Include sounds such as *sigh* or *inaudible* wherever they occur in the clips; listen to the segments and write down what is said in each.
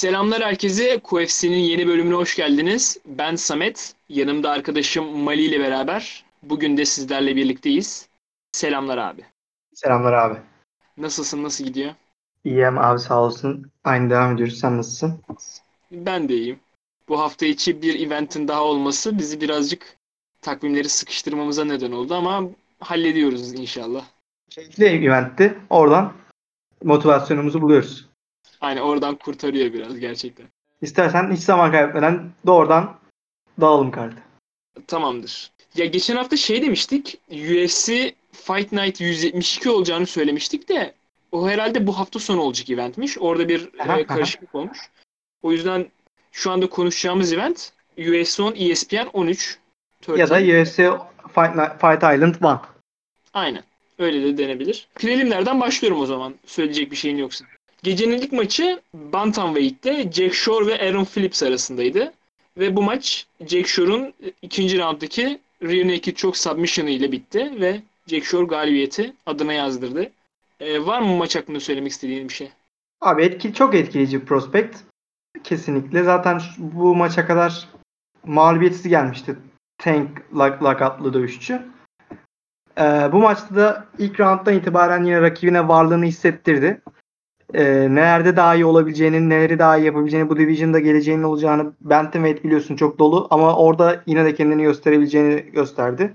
Selamlar herkese. QFC'nin yeni bölümüne hoş geldiniz. Ben Samet. Yanımda arkadaşım Mali ile beraber. Bugün de sizlerle birlikteyiz. Selamlar abi. Selamlar abi. Nasılsın? Nasıl gidiyor? İyiyim abi sağ olsun. Aynı devam ediyoruz. Sen nasılsın? Ben de iyiyim. Bu hafta içi bir eventin daha olması bizi birazcık takvimleri sıkıştırmamıza neden oldu ama hallediyoruz inşallah. Keyifli eventti. Oradan motivasyonumuzu buluyoruz. Aynen oradan kurtarıyor biraz gerçekten. İstersen hiç zaman kaybetmeden doğrudan dağılım kartı. Tamamdır. Ya geçen hafta şey demiştik. UFC Fight Night 172 olacağını söylemiştik de o herhalde bu hafta sonu olacak eventmiş. Orada bir Aha, e, karışıklık olmuş. O yüzden şu anda konuşacağımız event UFC 10 ESPN 13. Ya da 13. UFC Fight, Night- Fight Island 1. Aynen. Öyle de denebilir. Prelimlerden başlıyorum o zaman. Söyleyecek bir şeyin yoksa. Gecenin ilk maçı Bantamweight'te Jack Shore ve Aaron Phillips arasındaydı. Ve bu maç Jack Shore'un ikinci rounddaki rear naked choke submission'ı ile bitti ve Jack Shore galibiyeti adına yazdırdı. Ee, var mı maç hakkında söylemek istediğin bir şey? Abi etkili, çok etkileyici bir prospekt. Kesinlikle. Zaten bu maça kadar mağlubiyetsiz gelmişti. Tank lak lakaplı dövüşçü. Ee, bu maçta da ilk rounddan itibaren yine rakibine varlığını hissettirdi. Ee, nelerde daha iyi olabileceğini, neleri daha iyi yapabileceğini, bu division'da geleceğinin olacağını Bantamweight biliyorsun çok dolu ama orada yine de kendini gösterebileceğini gösterdi.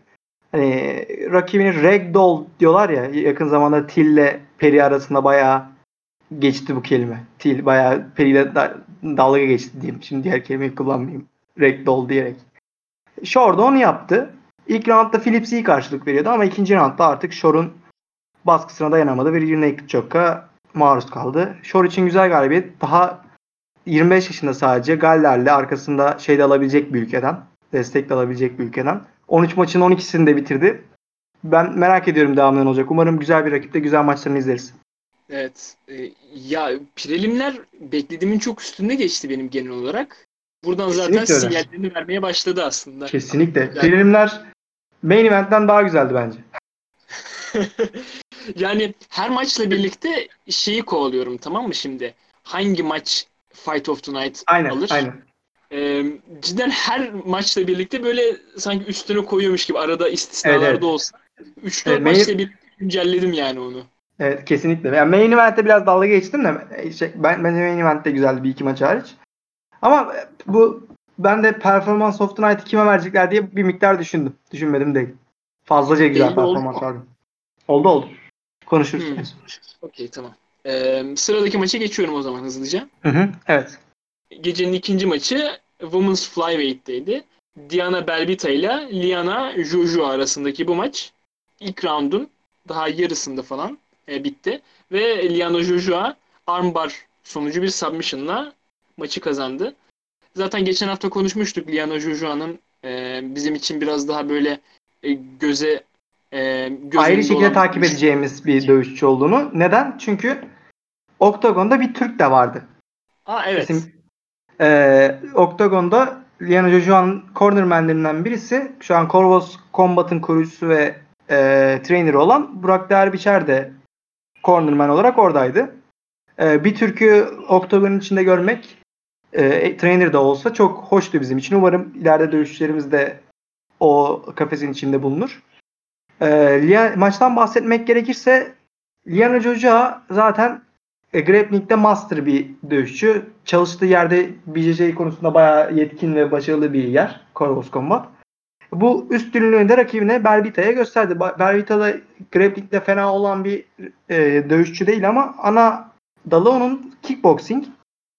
Hani rakibini ragdoll diyorlar ya yakın zamanda Till'le Peri arasında bayağı geçti bu kelime. Till bayağı Peri'yle da- dalga geçti diyeyim. Şimdi diğer kelimeyi kullanmayayım. Ragdoll diyerek. Shore onu yaptı. İlk roundda Phillips iyi karşılık veriyordu ama ikinci roundda artık Shore'un baskısına dayanamadı ve naked choke'a maruz kaldı. Shore için güzel galibiyet. Daha 25 yaşında sadece Galler'le arkasında şey de alabilecek bir ülkeden. Destek de alabilecek bir ülkeden. 13 maçın 12'sini de bitirdi. Ben merak ediyorum devamlı olacak. Umarım güzel bir rakipte güzel maçlarını izleriz. Evet. e, ya prelimler beklediğimin çok üstünde geçti benim genel olarak. Buradan zaten Kesinlikle öyle. sinyallerini vermeye başladı aslında. Kesinlikle. Güzel. Preliminler main event'ten daha güzeldi bence. *laughs* yani her maçla birlikte şeyi kovalıyorum tamam mı şimdi? Hangi maç Fight of the Night Aynen, alır? aynen. Ee, cidden her maçla birlikte böyle sanki üstüne koyuyormuş gibi arada istisnalarda Evet, evet. olsa. 3-4 Evet, maçla birlikte güncelledim yani onu. Evet, kesinlikle. Yani main event'te biraz dalga geçtim de e, şey, ben bence main event'te güzeldi bir iki maç hariç. Ama e, bu ben de performans of the night'ı kime verecekler diye bir miktar düşündüm. Düşünmedim değil. Fazlaca güzel performans vardı. Oldu oldu. Konuşuruz. Hmm. Okey tamam. Ee, sıradaki maça geçiyorum o zaman hızlıca. Hı hı, evet. Gecenin ikinci maçı Women's Flyweight'teydi. Diana Belbita ile Liana Jojo arasındaki bu maç ilk roundun daha yarısında falan e, bitti. Ve Liana Jojo armbar sonucu bir submission'la maçı kazandı. Zaten geçen hafta konuşmuştuk Liana Jojo'nun e, bizim için biraz daha böyle e, göze e, Ayrı şekilde olan takip edeceğimiz bir dövüşçü olduğunu. Neden? Çünkü Oktagon'da bir Türk de vardı. Aa evet. İsim- Ee, Octagon'da Liana Jojo'nun cornermenlerinden birisi. Şu an Corvus Combat'ın kurucusu ve e, trainerı olan Burak Derbiçer de cornerman olarak oradaydı. E, bir Türk'ü Octagon'un içinde görmek e, trainer de olsa çok hoştu bizim için. Umarım ileride dövüşçülerimiz de o kafesin içinde bulunur. E, maçtan bahsetmek gerekirse Liana Jojo zaten e, grappling'de master bir dövüşçü. Çalıştığı yerde BJJ konusunda bayağı yetkin ve başarılı bir yer. Corvus Combat. Bu üstünlüğünü de rakibine Berbita'ya gösterdi. Berbita da grappling'de fena olan bir e, dövüşçü değil ama ana dalı onun kickboxing.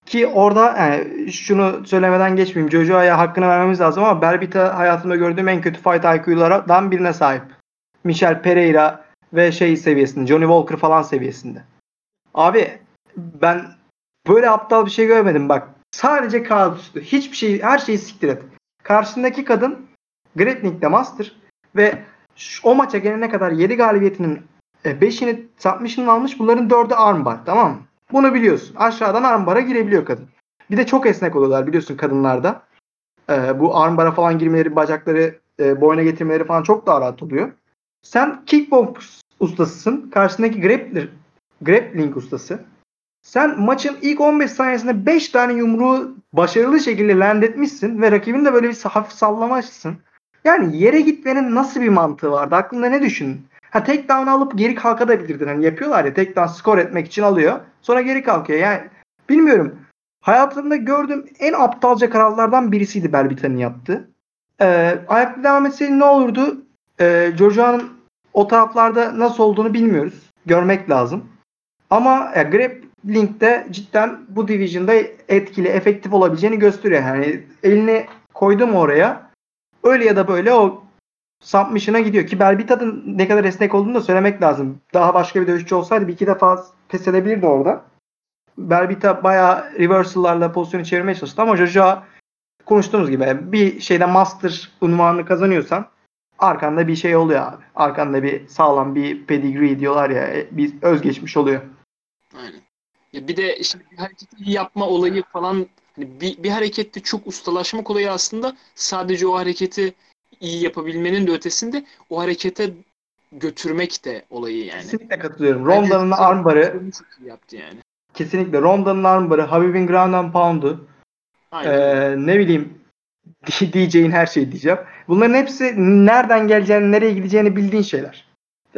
Ki orada yani şunu söylemeden geçmeyeyim. Jojo'ya hakkını vermemiz lazım ama Berbita hayatımda gördüğüm en kötü fight IQ'lardan birine sahip. Michel Pereira ve şey seviyesinde. Johnny Walker falan seviyesinde. Abi ben böyle aptal bir şey görmedim bak. Sadece kağıt üstü. Hiçbir şey, her şeyi siktir et. Karşısındaki kadın grappling'de master ve şu- o maça gelene kadar 7 galibiyetinin 5'ini submission'ını almış. Bunların 4'ü armbar. Tamam mı? Bunu biliyorsun. Aşağıdan armbara girebiliyor kadın. Bir de çok esnek oluyorlar biliyorsun kadınlarda. Ee, bu armbara falan girmeleri, bacakları e, boyuna getirmeleri falan çok daha rahat oluyor. Sen kickbox ustasısın. Karşısındaki grappler, grappling ustası. Sen maçın ilk 15 saniyesinde 5 tane yumruğu başarılı şekilde land etmişsin ve rakibin de böyle bir hafif sallamışsın. Yani yere gitmenin nasıl bir mantığı vardı? Aklında ne düşün? Ha tek down alıp geri kalkabilirdin. Hani yapıyorlar ya tek down skor etmek için alıyor. Sonra geri kalkıyor. Yani bilmiyorum. Hayatımda gördüğüm en aptalca kararlardan birisiydi Belbita'nın yaptığı. Ee, ayakta devam etseydi ne olurdu? Ee, Georgia'nın o taraflarda nasıl olduğunu bilmiyoruz. Görmek lazım. Ama ya, Grappling'de cidden bu division'da etkili, efektif olabileceğini gösteriyor. Yani elini koydu mu oraya öyle ya da böyle o submission'a gidiyor ki Belbita'nın ne kadar esnek olduğunu da söylemek lazım. Daha başka bir dövüşçü olsaydı bir iki defa pes edebilirdi orada. Belbita bayağı reversal'larla pozisyonu çevirmeye çalıştı ama Jojo konuştuğumuz gibi bir şeyde master unvanını kazanıyorsan arkanda bir şey oluyor abi. Arkanda bir sağlam bir pedigree diyorlar ya bir özgeçmiş oluyor. Aynen. Ya bir de işte bir hareketi yapma olayı falan hani bir, bir harekette çok ustalaşmak olayı aslında sadece o hareketi iyi yapabilmenin de ötesinde o harekete götürmek de olayı yani. Kesinlikle katılıyorum. Ronda'nın armbarı yaptı yani. kesinlikle Ronda'nın armbarı, Habib'in ground and pound'u Aynen. Ee, ne bileyim diyeceğin her şeyi diyeceğim. Bunların hepsi nereden geleceğini, nereye gideceğini bildiğin şeyler.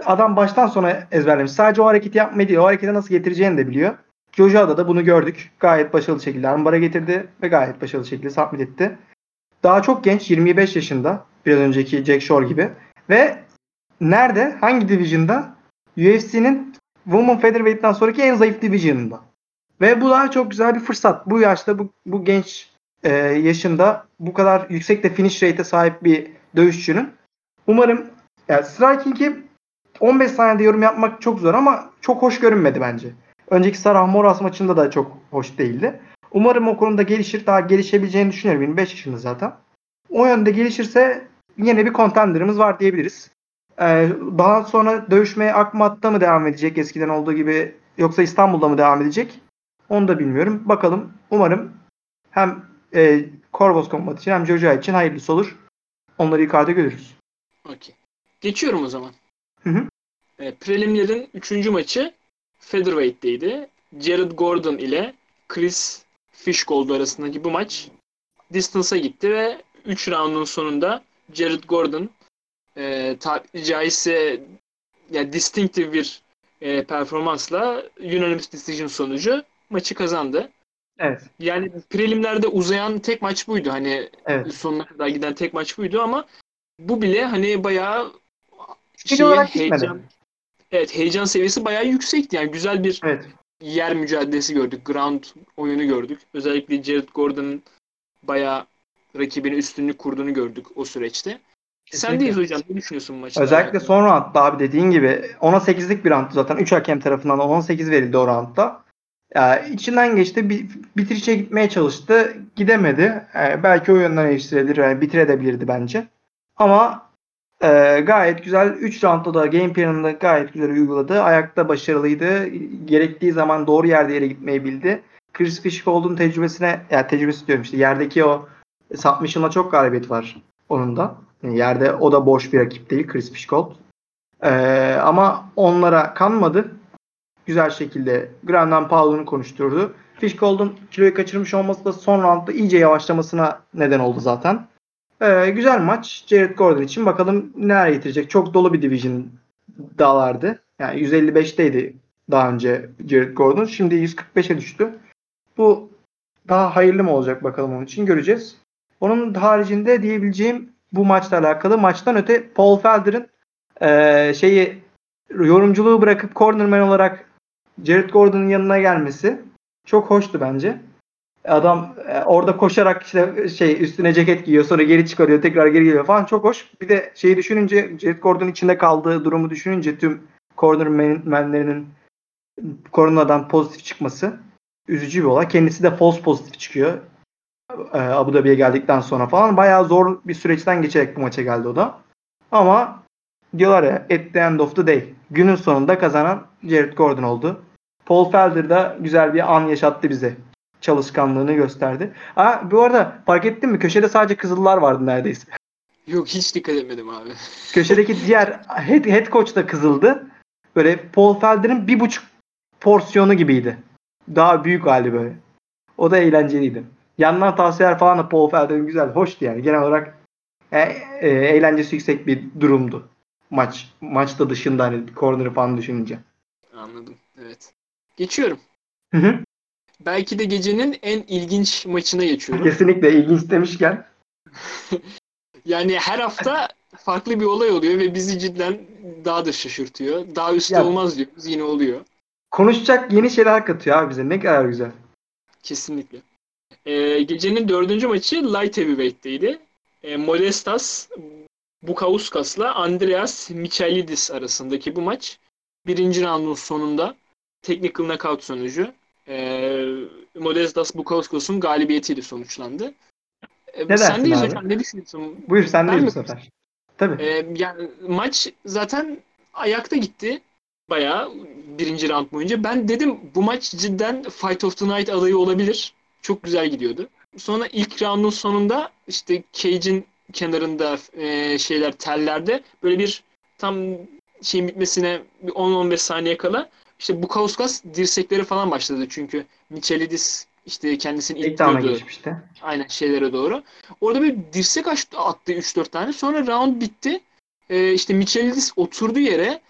Adam baştan sona ezberlemiş. Sadece o hareketi yapmayı değil, o hareketi nasıl getireceğini de biliyor. Jojo'da da bunu gördük. Gayet başarılı şekilde armbara getirdi ve gayet başarılı şekilde submit etti. Daha çok genç, 25 yaşında. Biraz önceki Jack Shore gibi. Ve nerede? Hangi division'da? UFC'nin Women Featherweight'ten sonraki en zayıf division'ında. Ve bu da çok güzel bir fırsat. Bu yaşta, bu, bu genç e, yaşında bu kadar yüksek de finish rate'e sahip bir dövüşçünün umarım yani striking'i 15 saniyede yorum yapmak çok zor ama çok hoş görünmedi bence. Önceki Sarah Moras maçında da çok hoş değildi. Umarım o konuda gelişir. Daha gelişebileceğini düşünüyorum. 25 yaşında zaten. O yönde gelişirse yine bir contender'ımız var diyebiliriz. Ee, daha sonra dövüşmeye Akmat'ta mı devam edecek eskiden olduğu gibi yoksa İstanbul'da mı devam edecek? Onu da bilmiyorum. Bakalım. Umarım hem e, Corvus Combat için hem Jojo için hayırlısı olur. Onları yukarıda görürüz. Okey. Geçiyorum o zaman. Hı hı. E, prelimlerin 3. maçı Featherweight'teydi. Jared Gordon ile Chris Fishgold arasındaki bu maç distance'a gitti ve 3 roundun sonunda Jared Gordon e, tabiri caizse ya distinctive bir e, performansla unanimous decision sonucu maçı kazandı. Evet. Yani prelimlerde uzayan tek maç buydu. Hani Evet. sonuna kadar giden tek maç buydu ama bu bile hani bayağı Stil şeyin olarak gitmedi. heyecan Evet heyecan seviyesi bayağı yüksekti. Yani güzel bir Evet. yer mücadelesi gördük. Ground oyunu gördük. Özellikle Jared Gordon'ın bayağı rakibine üstünlük kurduğunu gördük o süreçte. Sendeyiz hocam. Ne düşünüyorsun maçta? Özellikle son roundda abi dediğin gibi 10'a 8'lik bir roundtu zaten. 3 hakem tarafından 10'a 8 verildi o roundda. Yani içinden geçti. Bitirişe gitmeye çalıştı. Gidemedi. Yani belki o yönden eleştirilir. Yani bitirebilirdi bence. Ama e, gayet güzel. 3 roundda da game planını gayet güzel uyguladı. Ayakta başarılıydı. Gerektiği zaman doğru yerde yere gitmeyi bildi. Chris Fishgold'un tecrübesine, yani tecrübesi diyorum işte yerdeki o submission'la çok galibiyet var onun da. Yani yerde o da boş bir rakip değil Chris Fishgold. Ee, ama onlara kanmadı. Güzel şekilde Grandin Paul'unu konuşturdu. Fishgold'un kiloyu kaçırmış olması da son roundda iyice yavaşlamasına neden oldu zaten. Ee, güzel maç Jared Gordon için. Bakalım neler getirecek. Çok dolu bir division dağlardı. Yani 155'teydi daha önce Jared Gordon. Şimdi 145'e düştü. Bu daha hayırlı mı olacak bakalım onun için göreceğiz. Onun haricinde diyebileceğim bu maçla alakalı maçtan öte Paul Felder'ın eee, şeyi yorumculuğu bırakıp cornerman olarak Jared Gordon'un yanına gelmesi çok hoştu bence. Adam e, orada koşarak işte şey üstüne ceket giyiyor sonra geri çıkarıyor tekrar geri geliyor falan çok hoş. Bir de şeyi düşününce Jared Gordon içinde kaldığı durumu düşününce tüm cornermanlerinin koronadan pozitif çıkması üzücü bir olay. Kendisi de false pozitif çıkıyor. Ee, Abu Dhabi'ye geldikten sonra falan bayağı zor bir süreçten geçerek bu maça geldi o da. Ama diyorlar ya at the end of the day günün sonunda kazanan Jared Gordon oldu. Paul Felder da güzel bir an yaşattı bize. Çalışkanlığını gösterdi. Ha, bu arada fark ettin mi? Köşede sadece kızıllar vardı neredeyse. Yok hiç dikkat etmedim abi. Köşedeki diğer head, head coach da kızıldı. Böyle Paul Felder'in bir buçuk porsiyonu gibiydi. Daha büyük hali böyle. O da eğlenceliydi. Yandan tavsiyeler falan da Paul Felder'in güzel, hoştu yani. Genel olarak e, e, eğlencesi yüksek bir durumdu. Maç. Maçta dışında hani corner'ı falan düşününce. Anladım. Evet. Geçiyorum. Hı hı. Belki de gecenin en ilginç maçına geçiyorum. Kesinlikle ilginç demişken. *laughs* Yani her hafta farklı bir olay oluyor ve bizi cidden daha da şaşırtıyor. Daha üstte Ya- olmaz diyoruz. Yine oluyor. Konuşacak yeni şeyler katıyor abi bize. Ne kadar güzel. Kesinlikle. Ee, gecenin dördüncü maçı Light Heavyweight'teydi. Ee, Modestas Bukauskas'la Andreas Michalidis arasındaki bu maç birinci roundun sonunda technical knockout sonucu ee, Modestas Bukauskas'ın galibiyetiyle sonuçlandı. Ee, Ne sendeyiz abi? hocam. Ne düşünüyorsun? Buyur sen Ben de bu sefer. Tabii. Ee, yani maç zaten ayakta gitti. Bayağı birinci round boyunca. Ben dedim bu maç cidden Fight of the Night adayı olabilir. Çok güzel gidiyordu. Sonra ilk roundun sonunda işte cage'in kenarında e, şeyler tellerde böyle bir tam şeyin bitmesine bir 10-15 saniye kala işte Bukauskas dirsekleri falan başladı çünkü Michelidis işte kendisini ittiriyordu geçmişti. aynen şeylere doğru. Orada bir dirsek açtı, attı 3-4 tane. Sonra round bitti. Ee, işte Michelidis oturdu yere.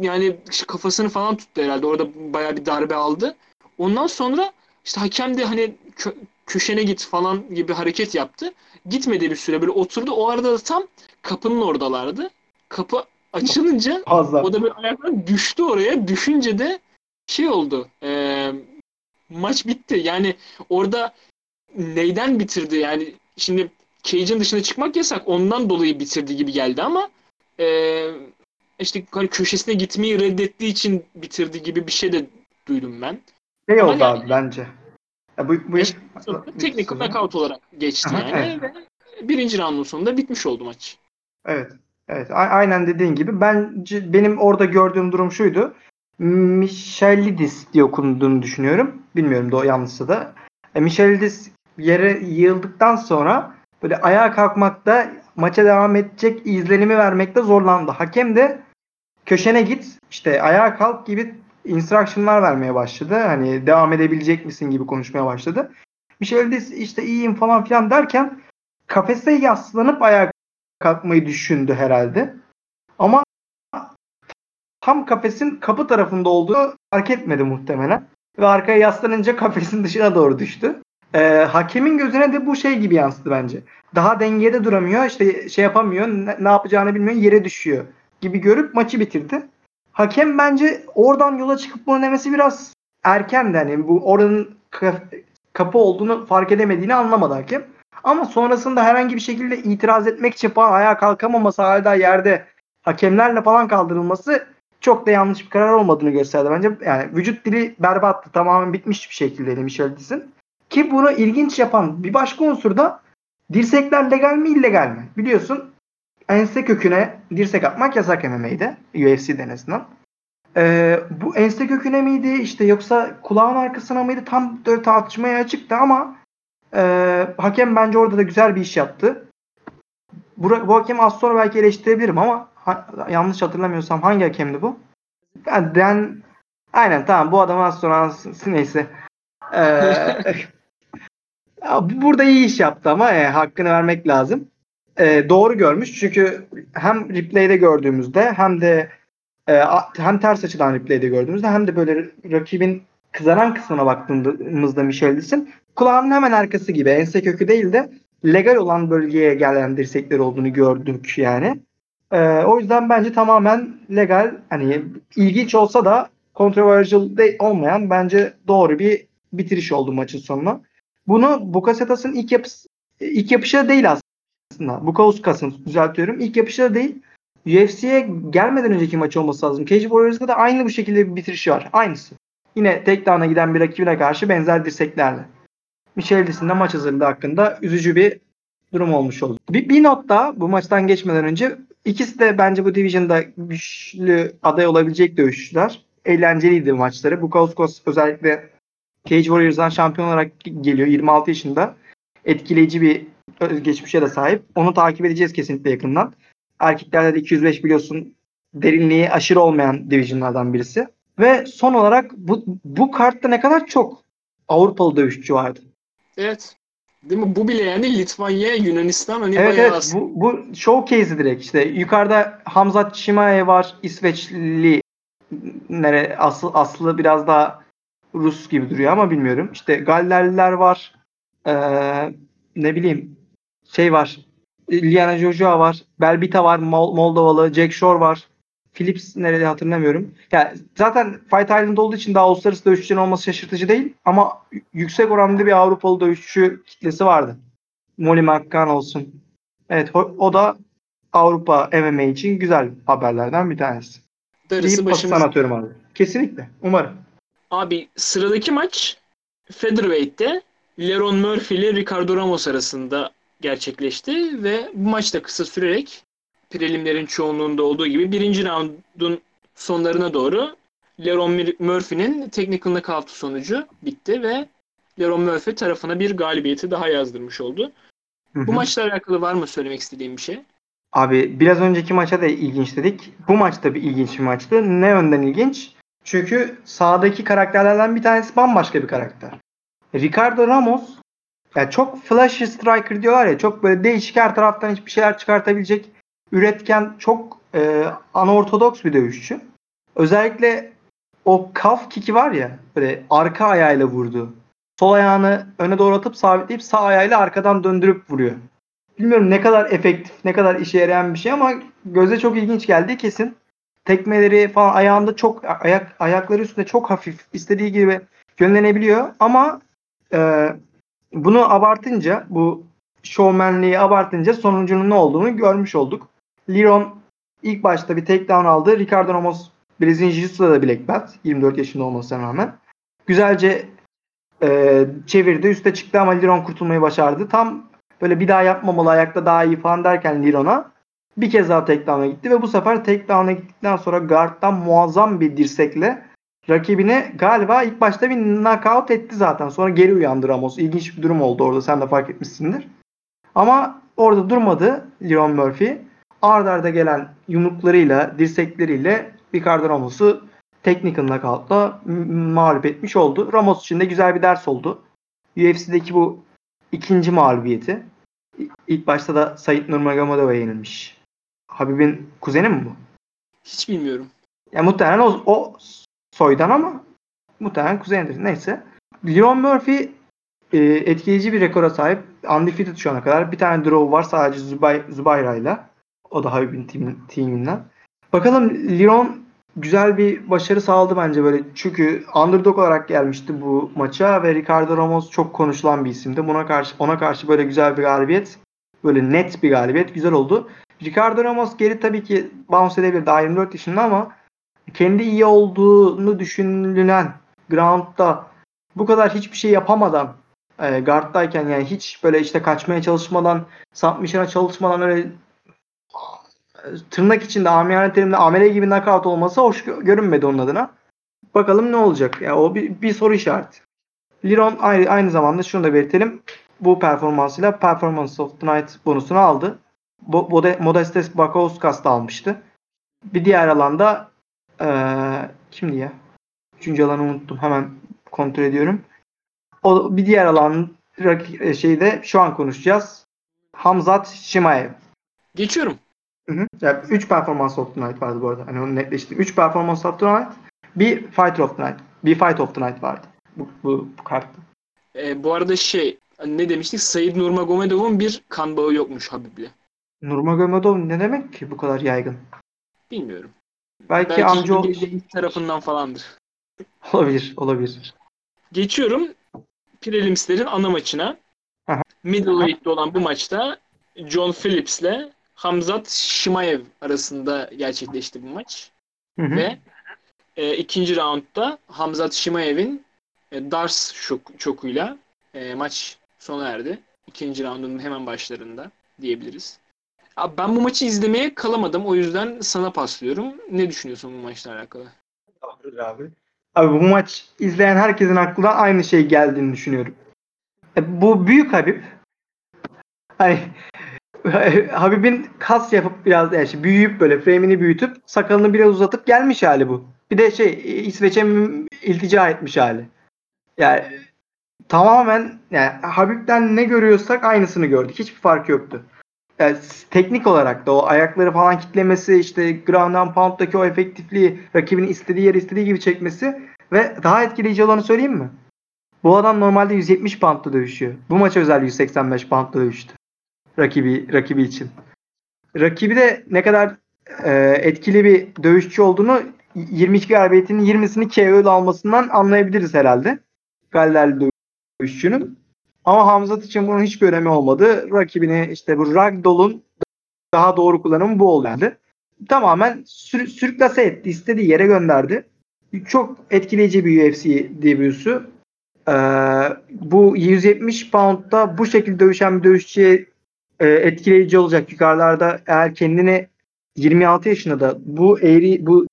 Yani işte kafasını falan tuttu herhalde. Orada bayağı bir darbe aldı. Ondan sonra işte hakem de hani kö- köşene git falan gibi hareket yaptı. Gitmedi bir süre böyle oturdu. O arada da tam kapının oradalardı. Kapı açılınca Fazla. o da böyle ayaktan düştü oraya. Düşünce de şey oldu. eee, maç bitti. Yani orada neyden bitirdi? Yani şimdi Cage'in dışına çıkmak yasak. Ondan dolayı bitirdi gibi geldi ama eee, işte hani köşesine gitmeyi reddettiği için bitirdi gibi bir şey de duydum ben. Şey Ama oldu yani- abi bence. Ya bu, bu Beş- Teknik knockout olarak geçti yani. Ve birinci roundun sonunda bitmiş oldu maç. Evet. Evet. aynen dediğin gibi. Bence benim orada gördüğüm durum şuydu. Michelidis diye okunduğunu düşünüyorum. Bilmiyorum da yanlışsa da. E, Michelidis yere yığıldıktan sonra böyle ayağa kalkmakta maça devam edecek izlenimi vermekte zorlandı. Hakem de köşene git işte ayağa kalk gibi instruction'lar vermeye başladı. Hani devam edebilecek misin gibi konuşmaya başladı. Michelidis işte iyiyim falan filan derken kafese yaslanıp ayağa kalkmayı düşündü herhalde. Ama tam kafesin kapı tarafında olduğu fark etmedi muhtemelen. Ve arkaya yaslanınca *laughs* kafesin dışına doğru düştü. Ee, hakemin gözüne de bu şey gibi yansıdı bence. Daha dengede duramıyor, işte şey yapamıyor, ne, ne yapacağını bilmiyor, yere düşüyor gibi görüp maçı bitirdi. Hakem bence oradan yola çıkıp bunu demesi biraz erkendi. Hani bu oranın ka- kapı olduğunu fark edemediğini anlamadı hakem. Ama sonrasında herhangi bir şekilde itiraz etmek için falan ayağa kalkamaması hala yerde hakemlerle falan kaldırılması çok da yanlış bir karar olmadığını gösterdi bence. Yani vücut dili berbattı. Tamamen bitmiş bir şekildeydi Michelidis'in. Ki bunu ilginç yapan bir başka unsur da dirsekler legal mi illegal mi? Biliyorsun ense köküne dirsek atmak yasak MMA'de. UFC'de en azından. Ee, bu ense köküne miydi işte yoksa kulağın arkasına mıydı tam tartışmaya açıktı ama e, hakem bence orada da güzel bir iş yaptı. Bu, bu hakemi az sonra belki eleştirebilirim ama ha- yanlış hatırlamıyorsam hangi hakemdi bu? Ben, aynen tamam bu adam az sonra ansın- neyse. Ee, *laughs* burada iyi iş yaptı ama e, hakkını vermek lazım. E, doğru görmüş çünkü hem replay'de gördüğümüzde hem de e, hem ters açıdan replay'de gördüğümüzde hem de böyle rakibin kızaran kısmına baktığımızda Michelis'in kulağının hemen arkası gibi ense kökü değil de legal olan bölgeye gelen dirsekler olduğunu gördük yani. Ee, o yüzden bence tamamen legal hani ilginç olsa da controversial de olmayan bence doğru bir bitiriş oldu maçın sonuna. Bunu Bukasetas'ın ilk yapısı ilk yapışı değil aslında. Bukauskas'ın düzeltiyorum. İlk yapışı değil. UFC'ye gelmeden önceki maç olması lazım. Cage Warriors'da da aynı bu şekilde bir bitirişi var. Aynısı. Yine tek down'a giden bir rakibine karşı benzer dirseklerle. Michelis'in de maç hazırlığı hakkında üzücü bir durum olmuş oldu. Bir, bir not daha bu maçtan geçmeden önce İkisi de bence bu division'da güçlü aday olabilecek dövüşçüler. Eğlenceliydi maçları. Bukauskas özellikle Cage Warriors'dan şampiyon olarak geliyor 26 yaşında. Etkileyici bir geçmişe de sahip. Onu takip edeceğiz kesinlikle yakından. Erkeklerde de 205 biliyorsun derinliği aşırı olmayan divisionlardan birisi. Ve son olarak bu, bu kartta ne kadar çok Avrupalı dövüşçü vardı. Evet. Değil mi? Bu bile yani Litvanya, Yunanistan hani Evet bayağı evet bu, bu showcase direkt işte. Yukarıda Hamzat Şimaye var. İsveçli nere asıl aslı biraz daha Rus gibi duruyor ama bilmiyorum. İşte Gallerliler var. Ee, ne bileyim şey var. Liana Jojoa var. Belbita var. Mol- Moldovalı. Jack Shore var. Philips nerede hatırlamıyorum. Ya zaten Fight Island olduğu için daha uluslararası dövüşçülerin olması şaşırtıcı değil ama yüksek oranda bir Avrupalı dövüşçü kitlesi vardı. Molly McCann olsun. Evet o, o da Avrupa MMA için güzel haberlerden bir tanesi. darısı Deyip başımız. atıyorum abi. Kesinlikle. Umarım. Abi sıradaki maç Featherweight'te Leron Murphy ile Ricardo Ramos arasında gerçekleşti ve bu maç da kısa sürerek prelimlerin çoğunluğunda olduğu gibi birinci roundun sonlarına doğru Leron Mur- Murphy'nin technical knockout sonucu bitti ve Leron Murphy tarafına bir galibiyeti daha yazdırmış oldu. Hı Bu maçla alakalı var mı söylemek istediğim bir şey? Abi biraz önceki maça da ilginç dedik. Bu maç da bir ilginç bir maçtı. Ne yönden ilginç? Çünkü sahadaki karakterlerden bir tanesi bambaşka bir karakter. Ricardo Ramos ya çok flashy striker diyorlar ya çok böyle değişik her taraftan hiçbir şeyler çıkartabilecek üretken çok e, anortodoks bir dövüşçü. Özellikle o kaf kiki var ya böyle arka ayağıyla vurdu. Sol ayağını öne doğru atıp sabitleyip sağ ayağıyla arkadan döndürüp vuruyor. Bilmiyorum ne kadar efektif, ne kadar işe yarayan bir şey ama göze çok ilginç geldi kesin. Tekmeleri falan ayağında çok ayak ayakları üstünde çok hafif istediği gibi yönlenebiliyor ama e, bunu abartınca bu şovmenliği abartınca sonucunun ne olduğunu görmüş olduk. Liron ilk başta bir takedown aldı. Ricardo Ramos Brezilya Jiu-Jitsu'da da Black Belt. 24 yaşında olmasına rağmen. Güzelce e, çevirdi. Üste çıktı ama Liron kurtulmayı başardı. Tam böyle bir daha yapmamalı ayakta daha iyi falan derken Liron'a bir kez daha takedown'a gitti ve bu sefer takedown'a gittikten sonra guard'dan muazzam bir dirsekle rakibini galiba ilk başta bir knockout etti zaten. Sonra geri uyandı Ramos. İlginç bir durum oldu orada. Sen de fark etmişsindir. Ama orada durmadı Leon Murphy. Arda arda gelen yumruklarıyla, dirsekleriyle Ricardo Ramos'u technical knockout'la mağlup etmiş oldu. Ramos için de güzel bir ders oldu. UFC'deki bu ikinci mağlubiyeti. İlk başta da Sait Nurmagomedov'a yenilmiş. Habib'in kuzeni mi bu? Hiç bilmiyorum. Ya muhtemelen o, o soydan ama muhtemelen kuzenidir. Neyse. Leon Murphy e, etkileyici bir rekora sahip. Undefeated şu ana kadar. Bir tane draw var sadece Zubay, Zubayra'yla. O da Habib'in team, teaminden. Bakalım Leon güzel bir başarı sağladı bence böyle. Çünkü underdog olarak gelmişti bu maça ve Ricardo Ramos çok konuşulan bir isimdi. Buna karşı ona karşı böyle güzel bir galibiyet. Böyle net bir galibiyet. Güzel oldu. Ricardo Ramos geri tabii ki bounce edebilir. Daha 24 yaşında ama kendi iyi olduğunu düşünülen ground'da bu kadar hiçbir şey yapamadan e, guard'dayken yani hiç böyle işte kaçmaya çalışmadan submission'a çalışmadan öyle tırnak içinde amiyane terimle amele gibi knockout olması hoş gö- görünmedi onun adına. Bakalım ne olacak? Ya o bir, bir soru işareti. Liron aynı, aynı zamanda şunu da belirtelim. Bu performansıyla Performance of the Night bonusunu aldı. Bo- Modestes Bakauskas da almıştı. Bir diğer alanda eee kimdi ya? Üçüncü alanı unuttum. Hemen kontrol ediyorum. O bir diğer alan rak- şeyde şu an konuşacağız. Hamzat Şimayev. Geçiyorum. Hı hı. Yani 3 performans of the night vardı bu arada. Hani onu netleştirdim. 3 performans of the night. Bir fight of the night. Bir fight of the night vardı. Bu, bu, bu kartta. Ee, bu arada şey ne demiştik? Said Nurmagomedov'un bir kan bağı yokmuş Habib'le. Nurmagomedov ne demek ki bu kadar yaygın? Bilmiyorum. Belki, Belki amca ol- tarafından falandır. olabilir. Olabilir. Geçiyorum Prelims'lerin ana maçına. Middleweight'te olan bu maçta John Phillips'le Hamzat Şimayev arasında gerçekleşti bu maç. Hı hı. Ve e, ikinci roundda Hamzat Şimayev'in e, Dars şok, çokuyla e, maç sona erdi. İkinci roundun hemen başlarında diyebiliriz. Abi ben bu maçı izlemeye kalamadım. O yüzden sana paslıyorum. Ne düşünüyorsun bu maçla alakalı? Tamamdır abi. Abi bu maç izleyen herkesin aklına aynı şey geldiğini düşünüyorum. E, bu büyük Habib. Hani *laughs* Habib'in kas yapıp biraz yani şey, büyüyüp böyle frame'ini büyütüp sakalını biraz uzatıp gelmiş hali bu. Bir de şey İsveç'e iltica etmiş hali. Yani tamamen yani Habib'den ne görüyorsak aynısını gördük. Hiçbir fark yoktu. Yani teknik olarak da o ayakları falan kitlemesi işte ground and pound'daki o efektifliği rakibin istediği yer istediği gibi çekmesi ve daha etkileyici olanı söyleyeyim mi? Bu adam normalde 170 pound'da dövüşüyor. Bu maç özel 185 pound'da dövüştü. Rakibi rakibi için. Rakibi de ne kadar e, etkili bir dövüşçü olduğunu 22 galibiyetinin 20'sini KO'da almasından anlayabiliriz herhalde. Gallerli dövüşçünün. Ama Hamzat için bunun hiçbir önemi olmadı. Rakibini işte bu Ragdoll'un daha doğru kullanımı bu oldu. Tamamen sür, sürüklase etti. istediği yere gönderdi. Çok etkileyici bir UFC debüsü. Ee, bu 170 pound'da bu şekilde dövüşen bir dövüşçüye e, etkileyici olacak. Yukarılarda eğer kendini 26 yaşında da bu eğri bu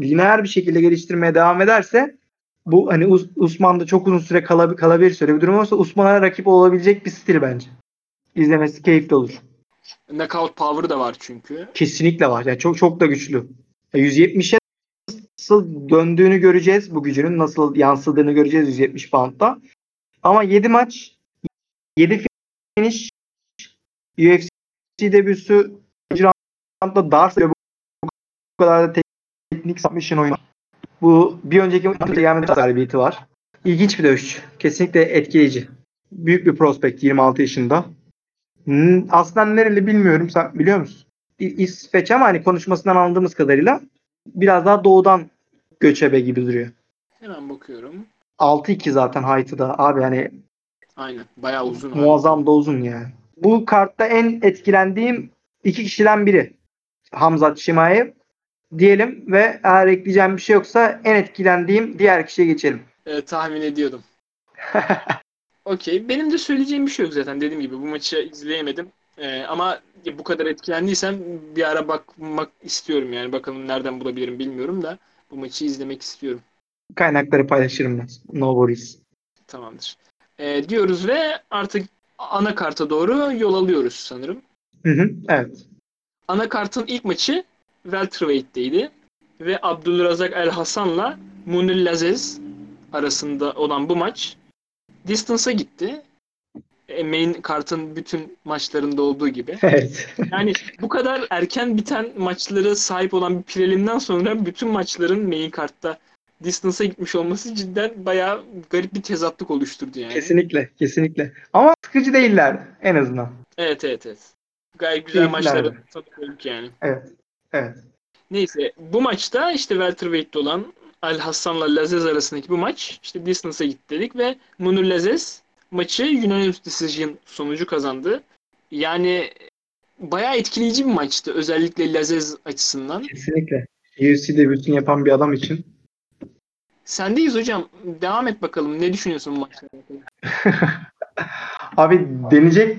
lineer bir şekilde geliştirmeye devam ederse bu hani Us- Usman'da çok uzun süre kalab- kalabilir süre bir durum olursa Usman'a rakip olabilecek bir stil bence. İzlemesi keyifli olur. Knockout power da var çünkü. Kesinlikle var. Yani çok çok da güçlü. Ya 170'e nasıl döndüğünü göreceğiz. Bu gücünün nasıl yansıdığını göreceğiz 170 pound'da. Ama 7 maç 7 finish UFC debüsü roundda dar bu kadar da teknik submission oyunu. Bu bir önceki gelmedi galibiyeti var. İlginç bir dövüş. Kesinlikle etkileyici. Büyük bir prospekt 26 yaşında. Hmm, Aslen nereli bilmiyorum. Sen biliyor musun? İsveç ama hani konuşmasından anladığımız kadarıyla biraz daha doğudan göçebe gibi duruyor. Hemen bakıyorum. 6-2 zaten height'ı da. Abi hani Aynen. Bayağı uzun. abi. muazzam da uzun yani. Bu kartta en etkilendiğim iki kişiden biri. Hamzat Şimayev diyelim ve eğer ekleyeceğim bir şey yoksa en etkilendiğim diğer kişiye geçelim. Ee, tahmin ediyordum. *laughs* Okey. Benim de söyleyeceğim bir şey yok zaten. Dediğim gibi bu maçı izleyemedim. Ee, ama bu kadar etkilendiysem bir ara bakmak istiyorum yani. Bakalım nereden bulabilirim bilmiyorum da bu maçı izlemek istiyorum. Kaynakları paylaşırım ben. No worries. Tamamdır. Ee, diyoruz ve artık ana karta doğru yol alıyoruz sanırım. Hı hı, evet. Anakartın ilk maçı welterweight'teydi ve Abdülrazak El Hasan'la Munir Lazez arasında olan bu maç distance'a gitti. E, main kartın bütün maçlarında olduğu gibi. *laughs* Evet. Yani bu kadar erken biten maçlara sahip olan bir prelimden sonra bütün maçların main kartta distance'a gitmiş olması cidden bayağı garip bir tezatlık oluşturdu yani. kesinlikle. Kesinlikle. Ama sıkıcı değiller en azından. Evet evet evet. Gayet güzel maçları tanıdık yani. Evet. Evet. Neyse bu maçta işte welterweight'te olan Al Hassan'la Lazez arasındaki bu maç işte distance'a gitti dedik ve Munir Lazez maçı unanimous decision sonucu kazandı. Yani bayağı etkileyici bir maçtı özellikle Lazez açısından. Kesinlikle. UFC debütünü yapan bir adam için. Sendeyiz hocam. Devam et bakalım. Ne düşünüyorsun bu maçla? *laughs* Abi deneyecek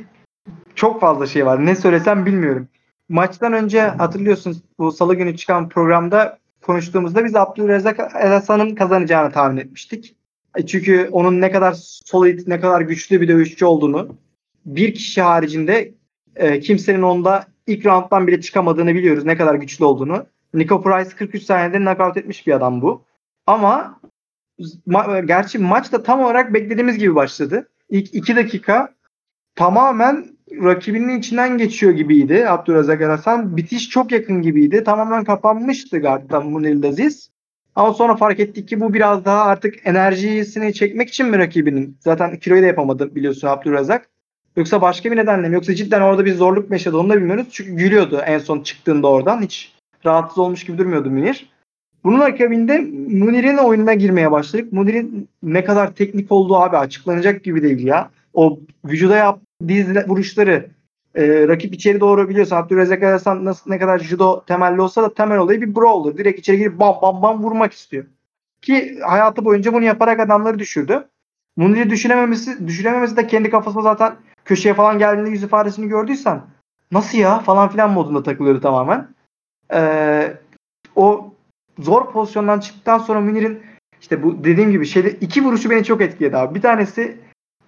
çok fazla şey var. Ne söylesem bilmiyorum. Maçtan önce hatırlıyorsunuz bu salı günü çıkan programda konuştuğumuzda biz Abdülrezzak Hasan'ın kazanacağını tahmin etmiştik. E Çünkü onun ne kadar solid, ne kadar güçlü bir dövüşçü olduğunu bir kişi haricinde e, kimsenin onda ilk rounddan bile çıkamadığını biliyoruz. Ne kadar güçlü olduğunu. Nico Price 43 saniyede knockout etmiş bir adam bu. Ama ma- gerçi maç da tam olarak beklediğimiz gibi başladı. İlk 2 dakika tamamen rakibinin içinden geçiyor gibiydi Abdülrazak El Hasan. Bitiş çok yakın gibiydi. Tamamen kapanmıştı guard'dan Munir Aziz. Ama sonra fark ettik ki bu biraz daha artık enerjisini çekmek için mi rakibinin? Zaten kiloyu da yapamadı biliyorsun Abdülrazak. Yoksa başka bir nedenle mi? Yoksa cidden orada bir zorluk mu yaşadı onu da bilmiyoruz. Çünkü gülüyordu en son çıktığında oradan. Hiç rahatsız olmuş gibi durmuyordu Münir. Bunun akabinde Munir'in oyununa girmeye başladık. Munir'in ne kadar teknik olduğu abi açıklanacak gibi değil ya. O vücuda yaptığı diz vuruşları e, rakip içeri doğru biliyorsun. Abdülrezzak Hasan nasıl ne kadar judo temelli olsa da temel olayı bir brawler. Direkt içeri girip bam bam bam vurmak istiyor. Ki hayatı boyunca bunu yaparak adamları düşürdü. Munir'i düşünememesi, düşünememesi de kendi kafasında zaten köşeye falan geldiğinde yüz ifadesini gördüysen nasıl ya falan filan modunda takılıyordu tamamen. Ee, o zor pozisyondan çıktıktan sonra Münir'in işte bu dediğim gibi şeyde iki vuruşu beni çok etkiledi abi. Bir tanesi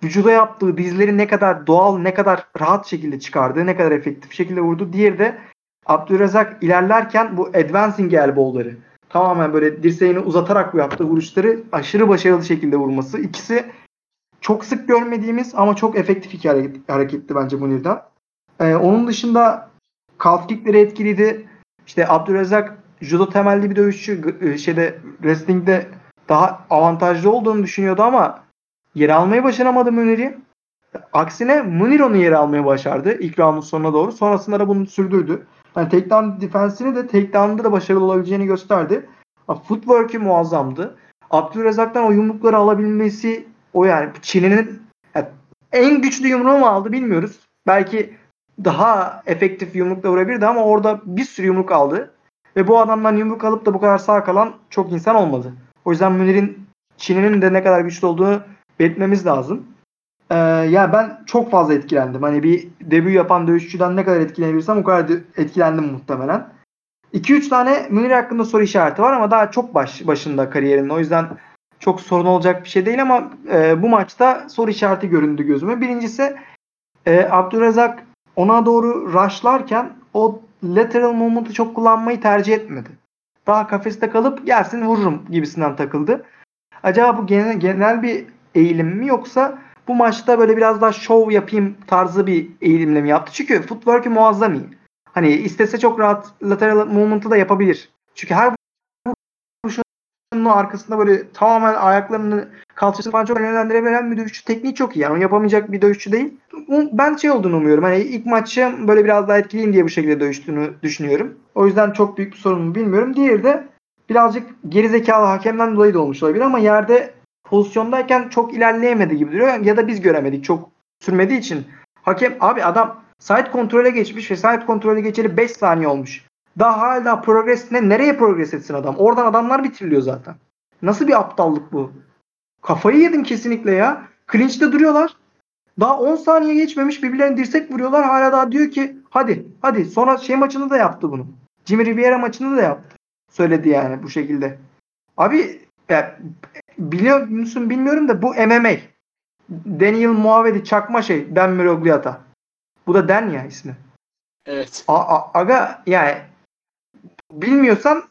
vücuda yaptığı dizleri ne kadar doğal, ne kadar rahat şekilde çıkardı, ne kadar efektif şekilde vurdu. Diğeri de Abdülrezzak ilerlerken bu advancing elbow'ları tamamen böyle dirseğini uzatarak yaptığı vuruşları aşırı başarılı şekilde vurması. İkisi çok sık görmediğimiz ama çok efektif iki hareket, hareketti bence Munir'den. Ee, onun dışında kalf kickleri etkiliydi. İşte Abdülrezzak judo temelli bir dövüşçü e, şeyde wrestling'de daha avantajlı olduğunu düşünüyordu ama yer almayı başaramadı Münir'i. Aksine Münir onu yer almayı başardı ilk roundun sonuna doğru. Sonrasında da bunu sürdürdü. Yani takedown defensini de takedown'da da başarılı olabileceğini gösterdi. Ha, Footwork'ü muazzamdı. Abdülrezzak'tan o yumrukları alabilmesi o yani Çin'in en güçlü yumruğu mu aldı bilmiyoruz. Belki daha efektif yumrukla vurabilirdi ama orada bir sürü yumruk aldı. Ve bu adamdan yumruk alıp da bu kadar sağ kalan çok insan olmadı. O yüzden Münir'in Çin'in de ne kadar güçlü olduğunu belirtmemiz lazım. Ee, ya ben çok fazla etkilendim. Hani bir debü yapan dövüşçüden ne kadar etkilenebilirsem o kadar etkilendim muhtemelen. 2-3 tane Münir hakkında soru işareti var ama daha çok baş, başında kariyerinin. O yüzden çok sorun olacak bir şey değil ama e, bu maçta soru işareti göründü gözüme. Birincisi e, Abdülrezzak ona doğru rushlarken o lateral movement'ı çok kullanmayı tercih etmedi. Daha kafeste kalıp gelsin vururum gibisinden takıldı. Acaba bu genel, genel bir eğilim mi yoksa bu maçta böyle biraz daha şov yapayım tarzı bir eğilimle mi yaptı? Çünkü footwork'ü muazzam iyi. Hani istese çok rahat lateral movement'ı da yapabilir. Çünkü her vuruşunun arkasında böyle tamamen ayaklarını kalçasını falan çok yönlendirebilen bir dövüşçü. Tekniği çok iyi. Yani yapamayacak bir dövüşçü değil. Ben şey olduğunu umuyorum. Hani ilk maçı böyle biraz daha etkileyim diye bu şekilde dövüştüğünü düşünüyorum. O yüzden çok büyük bir sorun mu bilmiyorum. Diğeri de birazcık gerizekalı hakemden dolayı da olmuş olabilir ama yerde pozisyondayken çok ilerleyemedi gibi duruyor. Ya da biz göremedik. Çok sürmediği için. Hakem abi adam side kontrole geçmiş ve side kontrole geçeli 5 saniye olmuş. Daha hala progres ne? Nereye progres etsin adam? Oradan adamlar bitiriliyor zaten. Nasıl bir aptallık bu? Kafayı yedim kesinlikle ya. Clinch'te duruyorlar. Daha 10 saniye geçmemiş birbirlerine dirsek vuruyorlar. Hala daha diyor ki hadi hadi. Sonra şey maçında da yaptı bunu. Jimmy Rivera maçında da yaptı. Söyledi yani bu şekilde. Abi ya, biliyor musun bilmiyorum da bu MMA. Daniel Muavedi çakma şey. Dan Mirogliata. Bu da Dan ya ismi. Evet. A- a- aga yani bilmiyorsan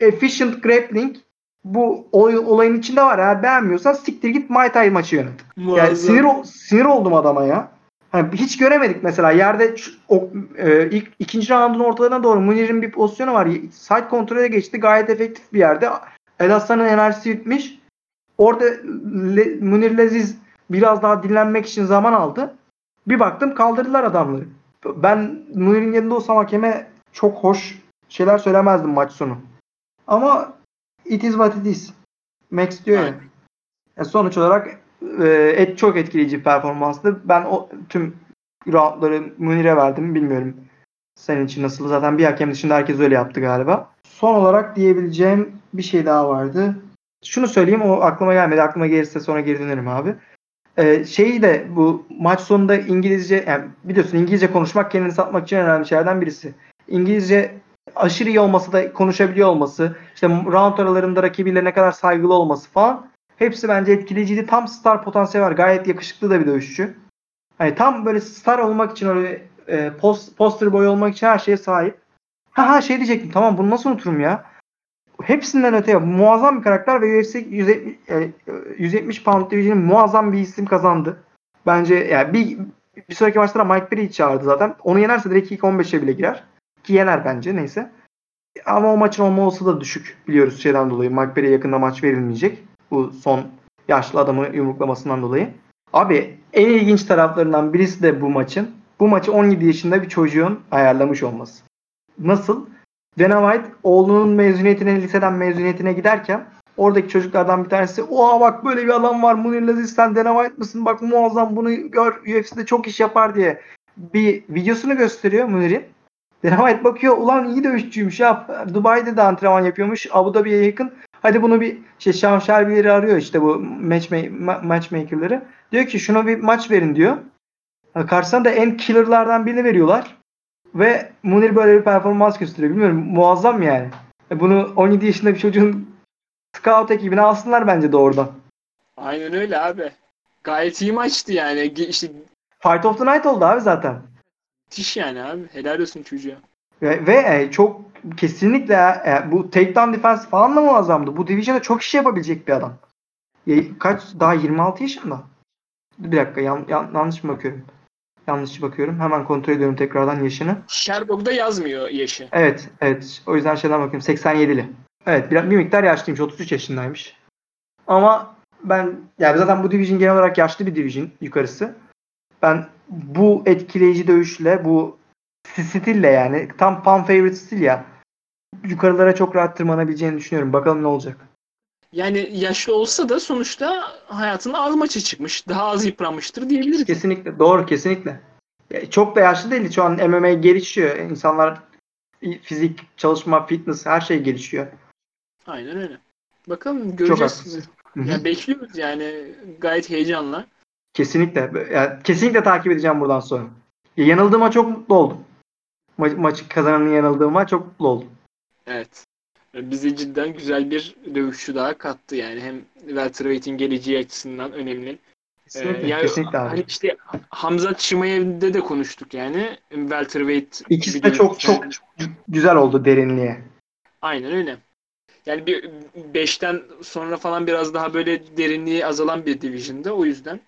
efficient grappling bu olay- olayın içinde var ya beğenmiyorsan siktir git Muay Thai maçı yönet. Yani Muazzam. sinir ol- sinir oldum adama ya. Hani hiç göremedik mesela yerde o, e, ilk ikinci roundun ortalarına doğru Munir'in bir pozisyonu var. Side kontrole geçti. Gayet efektif bir yerde. El Hasan'ın enerjisi bitmiş. Orada Le- Munir Leziz biraz daha dinlenmek için zaman aldı. Bir baktım kaldırdılar adamları. Ben Munir'in yerinde olsam hakeme çok hoş şeyler söylemezdim maç sonu. Ama it is what it is. Max diyor ya. Ya sonuç olarak e, et çok etkileyici bir performanstı. Ben o tüm roundları Munir'e verdim. Bilmiyorum senin için nasıl. Zaten bir hakem dışında herkes öyle yaptı galiba. Son olarak diyebileceğim bir şey daha vardı. Şunu söyleyeyim o aklıma gelmedi. Aklıma gelirse sonra geri dönerim abi. Ee, şeyi de bu maç sonunda İngilizce yani biliyorsun İngilizce konuşmak kendini satmak için önemli şeylerden birisi. İngilizce aşırı iyi olması da konuşabiliyor olması, işte round aralarında rakibiyle ne kadar saygılı olması falan hepsi bence etkileyiciydi. Tam star potansiyeli var. Gayet yakışıklı da bir dövüşçü. Hani tam böyle star olmak için öyle e, post, poster boy olmak için her şeye sahip. Ha ha şey diyecektim. Tamam bunu nasıl unuturum ya? Hepsinden öte muazzam bir karakter ve UFC 170, e, 170 pound division'ın muazzam bir isim kazandı. Bence yani bir bir sonraki maçta da Mike Perry'i çağırdı zaten. Onu yenerse direkt ilk 15'e bile girer. Yener bence neyse. Ama o maçın olma olasılığı da düşük biliyoruz şeyden dolayı. Perry'e yakında maç verilmeyecek. Bu son yaşlı adamı yumruklamasından dolayı. Abi en ilginç taraflarından birisi de bu maçın. Bu maçı 17 yaşında bir çocuğun ayarlamış olması. Nasıl? Dana White oğlunun mezuniyetine, liseden mezuniyetine giderken oradaki çocuklardan bir tanesi oha bak böyle bir adam var Munir Laziz sen Dana White mısın? Bak muazzam bunu gör UFC'de çok iş yapar diye bir videosunu gösteriyor Munir'in. Dana White bakıyor ulan iyi dövüşçüymüş ya. Dubai'de de antrenman yapıyormuş. Abu Dhabi'ye yakın. Hadi bunu bir şey Sean Shelby'leri arıyor işte bu matchma- ma- matchmaker'ları. Diyor ki şuna bir maç verin diyor. Karşısına da en killer'lardan birini veriyorlar. ve Munir böyle bir performans gösteriyor. Bilmiyorum muazzam yani. E Bunu 17 yaşında bir çocuğun scout ekibine alsınlar bence doğrudan. Aynen öyle abi. Gayet iyi maçtı yani. İşte Fight of the Night oldu abi zaten. Müthiş yani abi. Helal olsun çocuğa. Ve, ve e, çok kesinlikle e, bu takedown defense falan da muazzamdı. Bu division'da çok iş yapabilecek bir adam. Ya, kaç daha 26 yaşında. Bir dakika yan, yan- yanlış mı bakıyorum? Yanlış bakıyorum. Hemen kontrol ediyorum tekrardan yaşını. Sherlock'da yazmıyor yaşı. Evet, evet. O yüzden şeyden bakıyorum. 87'li. Evet, bir, bir miktar yaşlıymış. 33 yaşındaymış. Ama ben yani zaten bu division genel olarak yaşlı bir division yukarısı. Ben bu etkileyici dövüşle, bu stille yani tam fan favorite stil ya yukarılara çok rahat tırmanabileceğini düşünüyorum. Bakalım ne olacak. Yani yaşlı olsa da sonuçta hayatında az maça çıkmış. Daha az yıpranmıştır diyebiliriz. Kesinlikle. Doğru, kesinlikle. Ya çok da yaşlı değil. Şu an MMA gelişiyor. İnsanlar fizik, çalışma, fitness her şey gelişiyor. Aynen öyle. Bakalım göreceğiz. hı. Yani bekliyoruz yani gayet heyecanla. Kesinlikle. Yani kesinlikle takip edeceğim buradan sonra. Ya yanıldığıma çok mutlu oldum. Ma- maçı kazananın yanıldığıma çok mutlu oldum. Evet. Bize cidden güzel bir dövüşçü daha kattı yani. Hem welterweight'in geleceği açısından önemli. Kesinlikle, Ee, yani kesinlikle abi. Hani işte Hamza Chimaev'de de konuştuk yani. Welterweight İkisi de çok çok güzel oldu derinliğe. Aynen öyle. Yani bir 5'ten sonra falan biraz daha böyle derinliği azalan bir division'da o yüzden.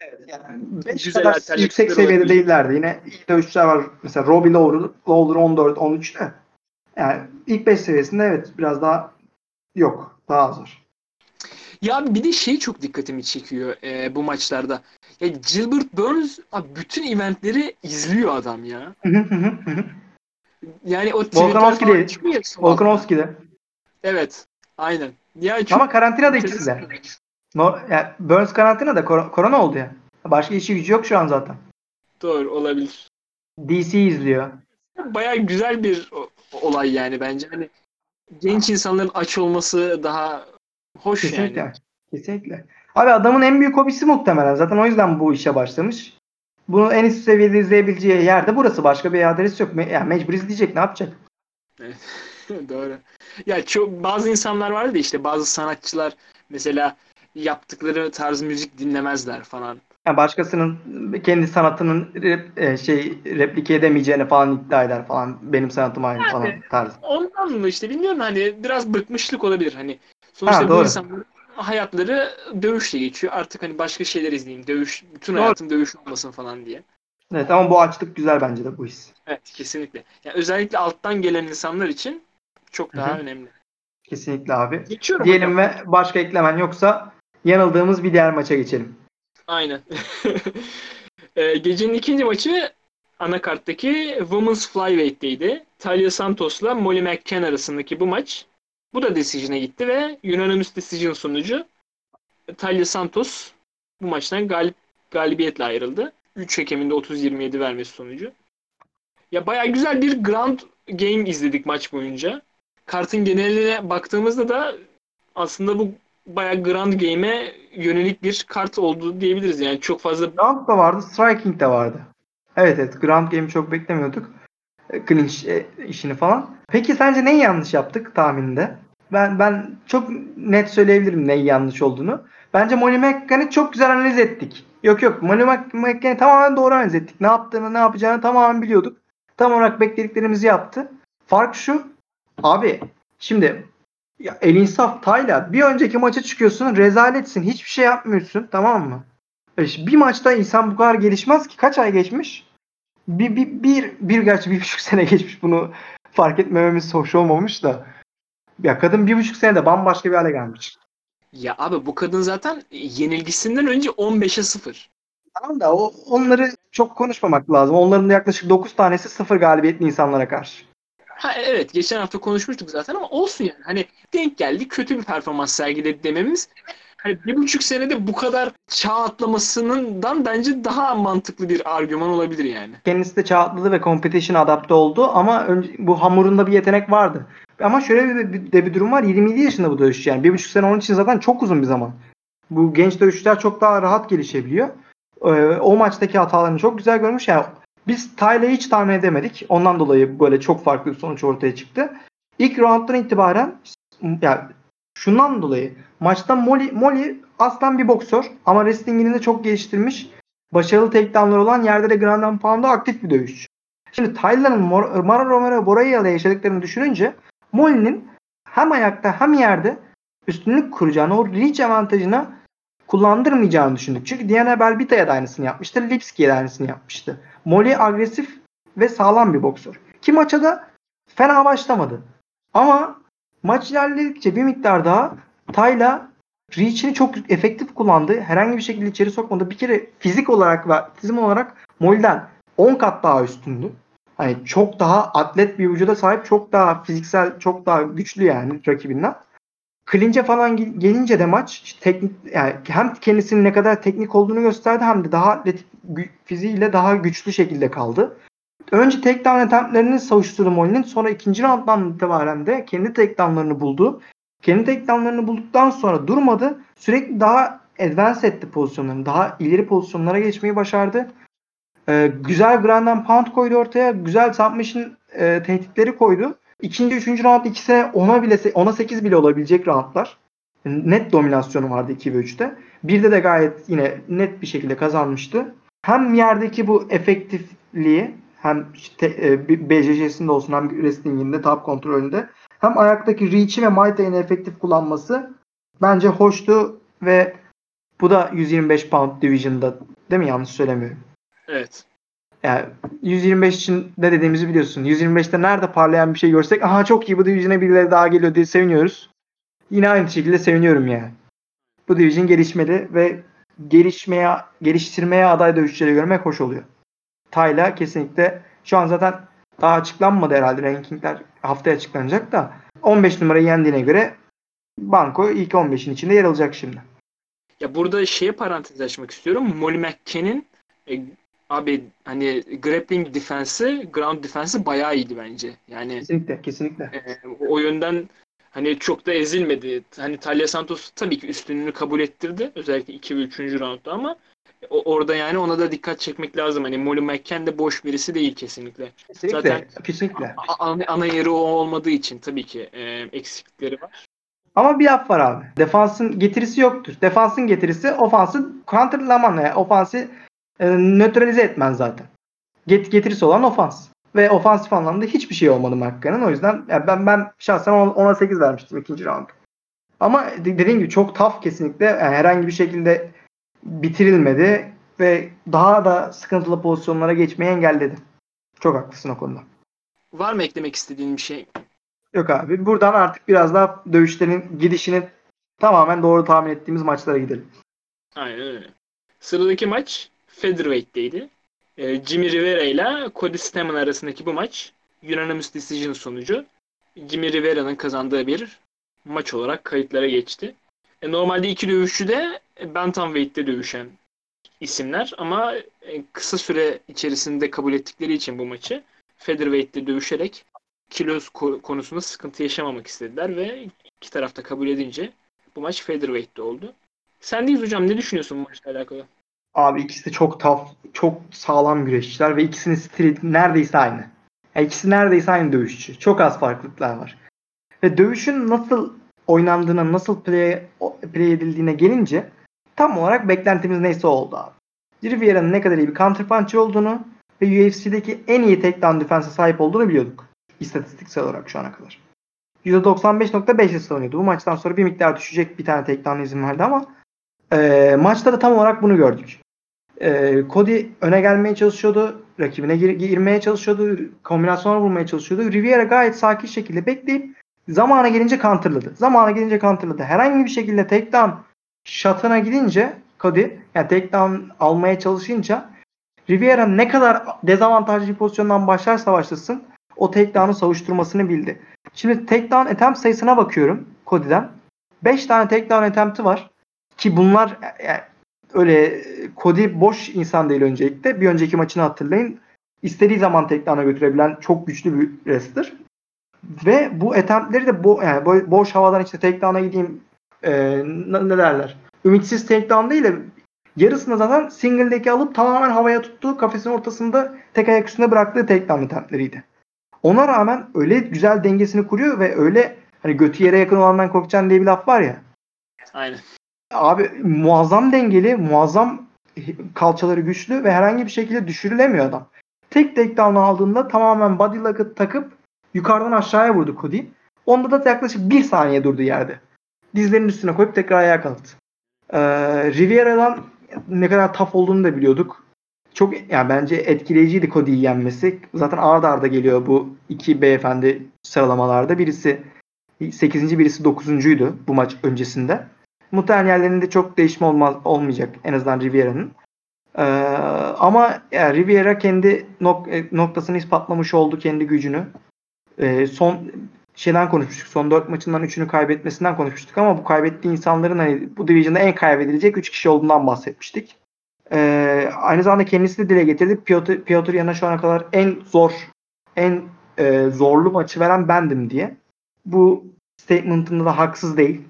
Evet, yani beş Güzel kadar alternatifler yüksek seviyede olabilir. değillerdi. Yine iyi dövüşçüler var. Mesela Robbie Lawler, Lawler 14, 13 de. Yani ilk 5 seviyesinde evet biraz daha yok. Daha az var. Ya bir de şey çok dikkatimi çekiyor e, bu maçlarda. Ya Gilbert Burns abi bütün eventleri izliyor adam ya. Hı hı hı hı hı. Yani o Volkanovski tweetler falan değil. çıkıyor ya sabah. Volkanovski de. Evet. Aynen. Ya çok Ama karantinada ikisi de. No, yani Burns karantinada kor- korona oldu ya. Başka işi gücü yok şu an zaten. doğru olabilir. DC izliyor. Baya güzel bir olay yani bence. Hani genç insanların aç olması daha hoş Kesinlikle. yani. Kesinlikle. Abi adamın en büyük hobisi muhtemelen. Zaten o yüzden bu işe başlamış. Bunu en üst seviyede izleyebileceği yerde burası. Başka bir adres yok. Me- Yani mecbur izleyecek. Ne yapacak? *laughs* Doğru. Ya çok bazı insanlar vardı işte bazı sanatçılar mesela yaptıkları tarz müzik dinlemezler falan. Yani başkasının kendi sanatının rep- e, şey replike edemeyeceğini falan iddia eder falan. Benim sanatım aynı falan tarzı. Ondan mı işte bilmiyorum hani biraz bıkmışlık olabilir hani. Sonuçta Ha, bu doğru. insanların hayatları dövüşle geçiyor. Artık hani başka şeyler izleyeyim. Dövüş, bütün Doğru. hayatım dövüş olmasın falan diye. Evet ama bu açlık güzel bence de bu his. Evet kesinlikle. Yani özellikle alttan gelen insanlar için çok daha Hı hı. önemli. Kesinlikle abi. Geçiyorum Diyelim hocam. ve başka eklemen yoksa yanıldığımız bir diğer maça geçelim. Aynen. *laughs* Ee, gecenin ikinci maçı anakarttaki Women's Flyweight'teydi. Talia Santos'la Molly McCann arasındaki bu maç. Bu da decision'a gitti ve unanimous decision sonucu Talia Santos bu maçtan galip galibiyetle ayrıldı. 3 hakeminde 30-27 vermesi sonucu. Ya bayağı güzel bir grand game izledik maç boyunca. Kartın geneline baktığımızda da aslında bu bayağı grand game'e yönelik bir kart oldu diyebiliriz. Yani çok fazla Ground da vardı, Striking de vardı. Evet evet Ground Game'i çok beklemiyorduk. E, Clinch e, işini falan. Peki sence neyi yanlış yaptık tahmininde? Ben ben çok net söyleyebilirim neyi yanlış olduğunu. Bence Molly McCann'ı çok güzel analiz ettik. Yok yok Molly Mc- McCann'ı tamamen doğru analiz ettik. Ne yaptığını ne yapacağını tamamen biliyorduk. Tam olarak beklediklerimizi yaptı. Fark şu. Abi şimdi ya el insaf Tayla bir önceki maça çıkıyorsun rezaletsin. Hiçbir şey yapmıyorsun tamam mı? E, Bir maçta insan bu kadar gelişmez ki. Kaç ay geçmiş? Bir, bir, bir, bir gerçi bir buçuk *laughs* sene geçmiş. Bunu fark etmememiz hoş olmamış da. Ya kadın bir buçuk senede bambaşka bir hale gelmiş. Ya abi bu kadın zaten yenilgisinden önce 15'e 0. Tamam da o, onları çok konuşmamak lazım. Onların da yaklaşık 9 tanesi sıfır galibiyetli insanlara karşı. Ha evet geçen hafta konuşmuştuk zaten ama olsun yani. Hani denk geldi kötü bir performans sergiledi dememiz hani bir buçuk senede bu kadar çağ atlamasından bence daha mantıklı bir argüman olabilir yani. Kendisi de çağ atladı ve competition adapte oldu ama önce, bu hamurunda bir yetenek vardı. Ama şöyle bir, bir, de bir durum var. 27 yaşında bu dövüşçü yani. Bir buçuk sene onun için zaten çok uzun bir zaman. Bu genç dövüşçüler çok daha rahat gelişebiliyor. Ee, o maçtaki hatalarını çok güzel görmüş. Yani Biz Tyler'ı hiç tahmin edemedik. Ondan dolayı böyle çok farklı bir sonuç ortaya çıktı. İlk rounddan itibaren yani şundan dolayı maçta Molly, Molly aslan bir boksör ama wrestlingini de çok geliştirmiş. Başarılı takedownları olan yerde de Grand and Pound'da aktif bir dövüşçü. Şimdi Tyler'ın Mara Romero Boraya ile yaşadıklarını düşününce Molly'nin hem ayakta hem yerde üstünlük kuracağını, o reach avantajını kullandırmayacağını düşündük. Çünkü Diana Belbita'ya da aynısını yapmıştı. Lipski'ye de aynısını yapmıştı. Molly agresif ve sağlam bir boksör. Ki maça da fena başlamadı. Ama maç ilerledikçe bir miktar daha Tayla reach'ini çok efektif kullandı. Herhangi bir şekilde içeri sokmadı. Bir kere fizik olarak ve atletizm olarak Molly'den 10 kat daha üstündü. Hani çok daha atlet bir vücuda sahip, çok daha fiziksel, çok daha güçlü yani rakibinden. Clinch'e falan gel- gelince de maç işte teknik yani hem kendisinin ne kadar teknik olduğunu gösterdi hem de daha atletik fiziğiyle daha güçlü şekilde kaldı. Önce takedown attemptlerini savuşturdu Molly'nin. Sonra ikinci rounddan itibaren de kendi takedownlarını buldu. Kendi takedownlarını bulduktan sonra durmadı. Sürekli daha advance etti pozisyonlarını. Daha ileri pozisyonlara geçmeyi başardı. Ee, güzel ground and pound koydu ortaya. Güzel submission e, tehditleri koydu. İkinci, üçüncü round ikisine 10'a bile 10'a 8 bile olabilecek roundlar. Net dominasyonu vardı 2 ve 3'te. Birde de gayet yine net bir şekilde kazanmıştı. Hem yerdeki bu efektifliği hem işte, e, BJJ'sinde olsun hem wrestling'inde top kontrolünde hem ayaktaki reach'i ve Muay Thai'ni efektif kullanması bence hoştu ve bu da 125 pound division'da değil mi? Yanlış söylemiyorum. Evet. Yani 125 için ne dediğimizi biliyorsun. 125'te nerede parlayan bir şey görsek aha çok iyi bu division'a birileri daha geliyor diye seviniyoruz. Yine aynı şekilde seviniyorum yani. Bu division gelişmeli ve gelişmeye, geliştirmeye aday dövüşçüleri görmek hoş oluyor. Tayla kesinlikle şu an zaten daha açıklanmadı herhalde rankingler haftaya açıklanacak da 15 numarayı yendiğine göre Banko ilk 15'in içinde yer alacak şimdi. Ya burada şeye parantez açmak istiyorum. Molly McCann'in e, abi hani grappling defense'i, ground defense'i bayağı iyiydi bence. Yani Kesinlikle, kesinlikle. e, o yönden hani çok da ezilmedi. Hani Talia Santos tabii ki üstünlüğünü kabul ettirdi. Özellikle 2 ve 3. roundda ama o- orada yani ona da dikkat çekmek lazım. Hani Molly McCann de boş birisi değil kesinlikle. Kesinlikle, Zaten- kesinlikle. Ana, ana yeri o olmadığı için tabii ki e, eksiklikleri var. Ama bir laf var abi. Defansın getirisi yoktur. Defansın getirisi ofansı counterlaman yani ofansı e, nötralize etmen zaten. Get, getirisi olan ofans. Ve ofansif anlamda hiçbir şey olmadı Makka'nın. O yüzden ya ben ben şahsen 10'a 8 vermiştim ikinci round. Ama de- dediğim gibi çok tough kesinlikle. Yani herhangi bir şekilde bitirilmedi ve daha da sıkıntılı pozisyonlara geçmeyi engelledi. Çok haklısın o konuda. Var mı eklemek istediğin bir şey? Yok abi. Buradan artık biraz daha dövüşlerin gidişini tamamen doğru tahmin ettiğimiz maçlara gidelim. Aynen öyle. Sıradaki maç Featherweight'teydi. Ee, Jimmy Rivera ile Cody Stamann arasındaki bu maç unanimous decision sonucu Jimmy Rivera'nın kazandığı bir maç olarak kayıtlara geçti. E, normalde iki dövüşçü de Bantamweight'te dövüşen isimler ama e, kısa süre içerisinde kabul ettikleri için bu maçı Featherweight'te dövüşerek kilo ko- konusunda sıkıntı yaşamamak istediler ve iki tarafta kabul edince bu maç Featherweight'te oldu. Sendeyiz hocam. Ne düşünüyorsun bu maçla alakalı? Abi ikisi de çok tough, çok sağlam güreşçiler ve ikisinin stili neredeyse aynı. Yani ikisi neredeyse aynı dövüşçü. Çok az farklılıklar var. Ve dövüşün nasıl oynandığına, nasıl play, play edildiğine gelince tam olarak beklentimiz neyse oldu abi. Riviera'nın ne kadar iyi bir counterpuncher olduğunu ve UFC'deki en iyi takedown defense'e sahip olduğunu biliyorduk. İstatistiksel olarak şu ana kadar. %95.5'e savunuyordu. Bu maçtan sonra bir miktar düşecek bir tane takedown izin verdi ama e, maçta da tam olarak bunu gördük. E, Cody öne gelmeye çalışıyordu. Rakibine gir- girmeye çalışıyordu. Kombinasyona vurmaya çalışıyordu. Riviera gayet sakin şekilde bekleyip zamana gelince counterladı. Zamana gelince counterladı. Herhangi bir şekilde takedown shot'ına gidince Cody yani takedown almaya çalışınca Riviera ne kadar dezavantajlı bir pozisyondan başlarsa başlasın o takedown'u savuşturmasını bildi. Şimdi takedown attempt sayısına bakıyorum Cody'den. 5 tane takedown attempt'i var. Ki bunlar yani öyle Cody boş insan değil öncelikle. Bir önceki maçını hatırlayın. İstediği zaman takedown'a götürebilen çok güçlü bir wrestler. Ve bu attempt'leri de bo yani bo- boş havadan işte takedown'a gideyim e, ne, ne derler? Ümitsiz takedown değil de Yarısını zaten single'deki alıp tamamen havaya tuttuğu kafesin ortasında tek ayak üstünde bıraktığı takedown attemptleriydi. Ona rağmen öyle güzel dengesini kuruyor ve öyle hani götü yere yakın olandan korkacaksın diye bir laf var ya. Aynen. Abi muazzam dengeli, muazzam kalçaları güçlü ve herhangi bir şekilde düşürülemiyor adam. Tek takedown aldığında tamamen body lock'ı takıp yukarıdan aşağıya vurdu Cody. Onda da yaklaşık bir saniye durdu yerde. Dizlerinin üstüne koyup tekrar ayağa kalktı. Ee, Riviera'dan ne kadar tough olduğunu da biliyorduk. Çok yani bence etkileyiciydi Cody'yi yenmesi. Zaten arda arda geliyor bu iki beyefendi sıralamalarda. Birisi 8. birisi 9'uncuydu bu maç öncesinde. Muhtemelen yerlerinde çok değişme olmaz, olmayacak en azından Riviera'nın. Ee, ama yani Riviera kendi nok- e, noktasını ispatlamış oldu kendi gücünü. Ee, son şeyden konuşmuştuk. Son 4 maçından 3'ünü kaybetmesinden konuşmuştuk ama bu kaybettiği insanların hani bu division'da en kaybedilecek 3 kişi olduğundan bahsetmiştik. Ee, aynı zamanda kendisi de dile getirdi. Piotr, Piotr Yan'a şu ana kadar en zor, en e, zorlu maçı veren bendim diye. Bu statement'ında da haksız değil.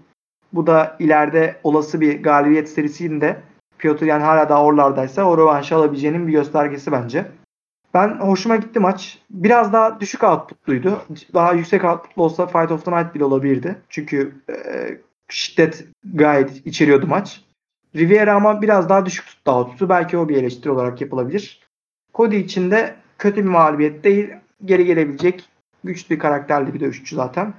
Bu da ileride olası bir galibiyet serisinde Piotr Yan hala daha oralardaysa o rövanşı alabileceğinin bir göstergesi bence. Ben hoşuma gitti maç. Biraz daha düşük outputluydu. Daha yüksek outputlu olsa Fight of the Night bile olabilirdi. Çünkü e, şiddet gayet içeriyordu maç. Riviera ama biraz daha düşük tuttu output'u. Belki o bir eleştiri olarak yapılabilir. Cody için de kötü bir mağlubiyet değil. Geri gelebilecek güçlü bir karakterli bir dövüşçü zaten.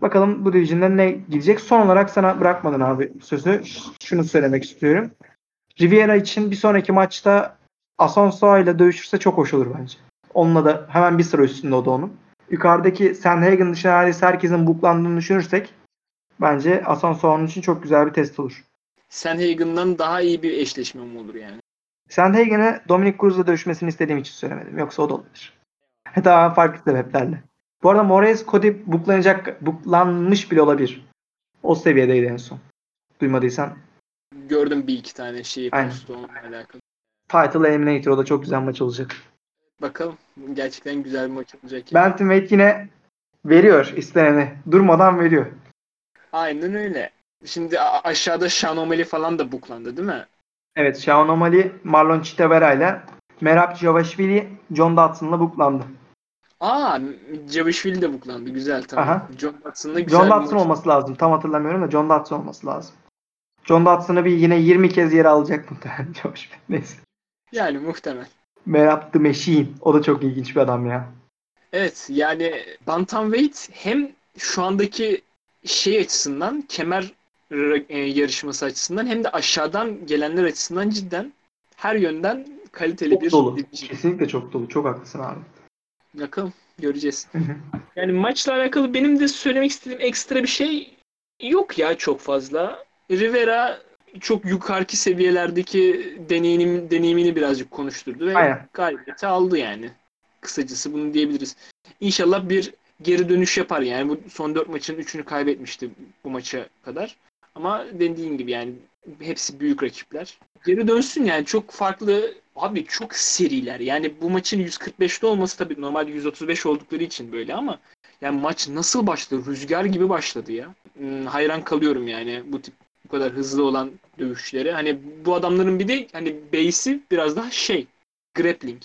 Bakalım bu division'da ne gidecek. Son olarak sana bırakmadan abi sözü şunu söylemek istiyorum. Riviera için bir sonraki maçta Asonso ile dövüşürse çok hoş olur bence. Onunla da hemen bir sıra üstünde o da onun. Yukarıdaki Sandhagen dışında neredeyse herkesin buklandığını düşünürsek bence Asonso onun için çok güzel bir test olur. Sandhagen'dan daha iyi bir eşleşme mi olur yani? Sandhagen'e Dominic Cruz'la dövüşmesini istediğim için söylemedim. Yoksa o da olabilir. *laughs* Daha farklı sebeplerle. Bu arada Moraes Cody buklanacak, buklanmış bile olabilir. O seviyedeydi en son. Duymadıysan. Gördüm bir iki tane şeyi postu onunla alakalı. Title Eliminator o da çok güzel maç olacak. Bakalım. Gerçekten güzel bir maç olacak. yani. Bantamweight yine veriyor isteneni. Durmadan veriyor. Aynen öyle. Şimdi aşağıda Sean O'Malley falan da buklandı değil mi? Evet Sean O'Malley, Marlon Chitavera ile Merab Javashvili, John Dodson'la buklandı. Aa, Javishvili de buklandı. Güzel tamam. Aha. John Watson'la güzel John maç. olması lazım. Tam hatırlamıyorum da John Dodson olması lazım. John Dodson'ı bir yine 20 kez yere alacak muhtemelen *laughs* Javashvili. Neyse. Yani muhtemel. Merab the Machine. O da çok ilginç bir adam ya. Evet yani Bantamweight hem şu andaki şey açısından kemer e, yarışması açısından hem de aşağıdan gelenler açısından cidden her yönden kaliteli Çok bir dolu. Kesinlikle çok dolu. Çok haklısın abi. Bakalım göreceğiz. Yani maçla alakalı benim de söylemek istediğim ekstra bir şey yok ya çok fazla. Rivera çok yukarıki seviyelerdeki deneyim, deneyimini birazcık konuşturdu ve Aynen. galibiyeti aldı yani. Kısacası bunu diyebiliriz. İnşallah bir geri dönüş yapar yani. Bu son dört maçın üçünü kaybetmişti bu maça kadar. Ama dediğim gibi yani hepsi büyük rakipler. Geri dönsün yani çok farklı abi çok seriler. Yani bu maçın 145'te olması tabii normalde 135 oldukları için böyle ama yani maç nasıl başladı? Rüzgar gibi başladı ya. Hmm, hayran kalıyorum yani bu tip bu kadar hızlı olan dövüşçülere. Hani bu adamların bir de hani base'i biraz daha şey grappling.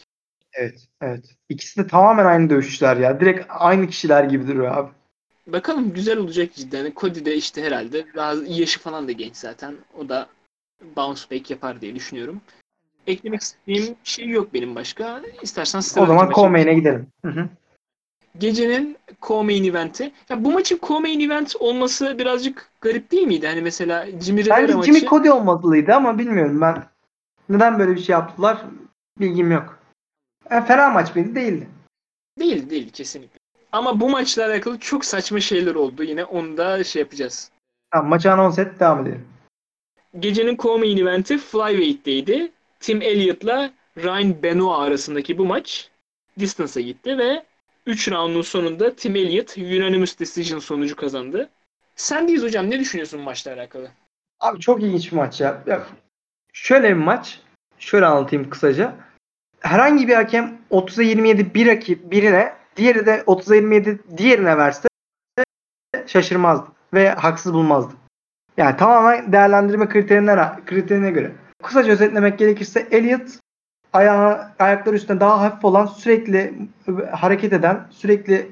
Evet. Evet. İkisi de tamamen aynı dövüşçüler ya. Direkt aynı kişiler gibi duruyor abi. Bakalım güzel olacak cidden. Cody de işte herhalde daha yaşı falan da genç zaten. O da bounce back yapar diye düşünüyorum. Eklemek istediğim şey yok benim başka. İstersen O zaman co-main'e gidelim. Hı hı. Gecenin co-main eventi. Ya bu maçın co-main event olması birazcık garip değil miydi? Hani mesela Jimmy Rivera Bence maçı. Jimmy Cody olmalıydı ama bilmiyorum ben. Neden böyle bir şey yaptılar bilgim yok. E, fena maç mıydı? Değildi. Değil değil kesinlikle. Ama bu maçla alakalı çok saçma şeyler oldu. Yine onu da şey yapacağız. Tamam maçı anons et devam edelim. Gecenin co-main eventi Flyweight'teydi. Tim Elliott'la Ryan Benoit arasındaki bu maç distance'a gitti ve 3 roundun sonunda Tim Elliott unanimous decision sonucu kazandı. Sen deyiz hocam ne düşünüyorsun maçla alakalı? Abi çok ilginç bir maç ya. ya. Şöyle bir maç. Şöyle anlatayım kısaca. Herhangi bir hakem 30'a 27 bir rakip birine diğeri de 30'a 27 diğerine verse şaşırmazdı ve haksız bulmazdı. Yani tamamen değerlendirme kriterine, kriterine göre. Kısaca özetlemek gerekirse Elliot ayağı, ayakları üstünde daha hafif olan sürekli hareket eden sürekli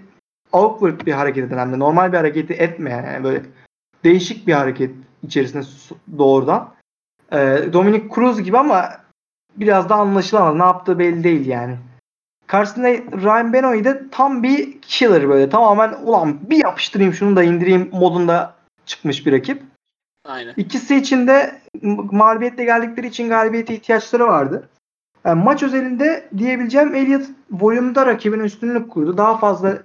awkward bir hareket eden hem normal bir hareketi etmeyen yani böyle değişik bir hareket içerisinde doğrudan. Ee, Dominic Cruz gibi ama biraz da anlaşılamaz. Ne yaptığı belli değil yani. Karşısında Ryan Benoit de tam bir killer böyle. Tamamen ulan bir yapıştırayım şunu da indireyim modunda çıkmış bir rakip. Aynen. İkisi için de mağlubiyetle geldikleri için galibiyete ihtiyaçları vardı. Yani maç özelinde diyebileceğim Elliot volümde rakibine üstünlük kurdu. Daha fazla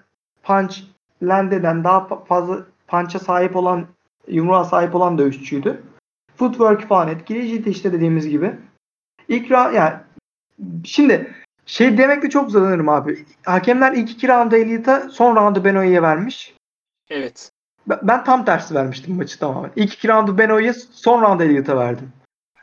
punch land eden, daha fa- fazla punch'a sahip olan, yumruğa sahip olan dövüşçüydü. Footwork falan etkileyiciydi işte dediğimiz gibi. İlk round, yani şimdi şey demekle çok zorlanırım abi. Hakemler ilk iki roundu Elliot'a son roundu Benoit'e vermiş. Evet. Ben, ben tam tersi vermiştim maçı tamamen. İlk iki roundu Benoit'e son roundu Elliot'a verdim.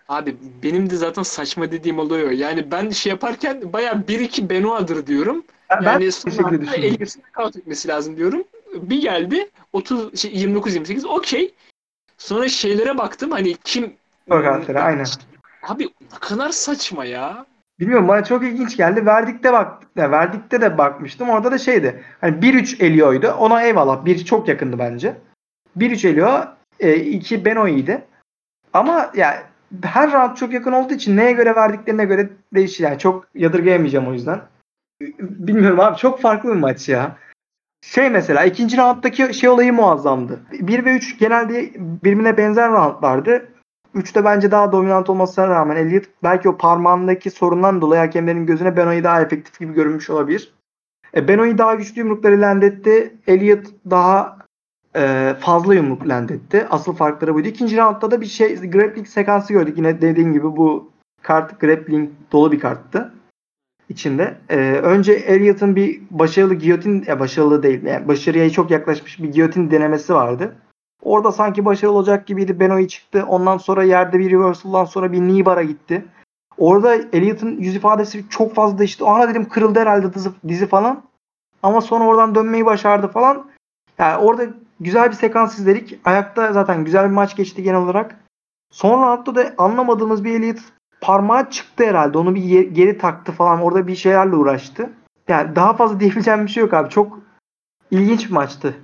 Abi benim de zaten saçma dediğim oluyor. Yani ben şey yaparken baya 1-2 Benoit'dır diyorum. Ben, ben Yani bu son düşündüm. Elliot'ın knockout etmesi lazım diyorum. Bir geldi 30 şey 29 28 okey. Sonra şeylere baktım hani kim Knockout'lara, aynen. Abi ne kadar saçma ya. Bilmiyorum bana çok ilginç geldi. Verdik'te bak ya Verdik'te de bakmıştım. Orada da şeydi. Hani 1-3 Elio'ydu. Ona eyvallah. Bir çok yakındı bence. 1-3 Elio, 2 Benoit'ydi. Ama ya her round çok yakın olduğu için neye göre verdiklerine göre değişir. Yani çok yadırgayamayacağım o yüzden. Bilmiyorum abi çok farklı bir maç ya. Şey mesela ikinci rounddaki şey olayı muazzamdı. 1 ve 3 genelde birbirine benzer roundlardı. 3'te bence daha dominant olmasına rağmen Elliot belki o parmağındaki sorundan dolayı hakemlerin gözüne Benoit daha efektif gibi görünmüş olabilir. E, Benoit daha güçlü yumrukları landetti. Elliot daha e, fazla yumruk landetti. Asıl farkları buydu. İkinci roundda da bir şey grappling sekansı gördük. Yine dediğim gibi bu kart grappling dolu bir karttı içinde. E, önce Elliot'ın bir başarılı giyotin, ya başarılı değil, yani başarıya çok yaklaşmış bir giyotin denemesi vardı. Orada sanki başarılı olacak gibiydi. Benoit çıktı. Ondan sonra yerde bir reversal'dan sonra bir knee bar'a gitti. Orada Elliot'ın yüz ifadesi çok fazla değişti. Ana dedim kırıldı herhalde dizi, dizi falan. Ama sonra oradan dönmeyi başardı falan. Yani orada güzel bir sekans izledik. Ayakta zaten güzel bir maç geçti genel olarak. Son roundda da anlamadığımız bir Elliot parmağı çıktı herhalde. Onu bir ye- geri taktı falan. Orada bir şeylerle uğraştı. Yani daha fazla diyebileceğim bir şey yok abi. Çok ilginç bir maçtı.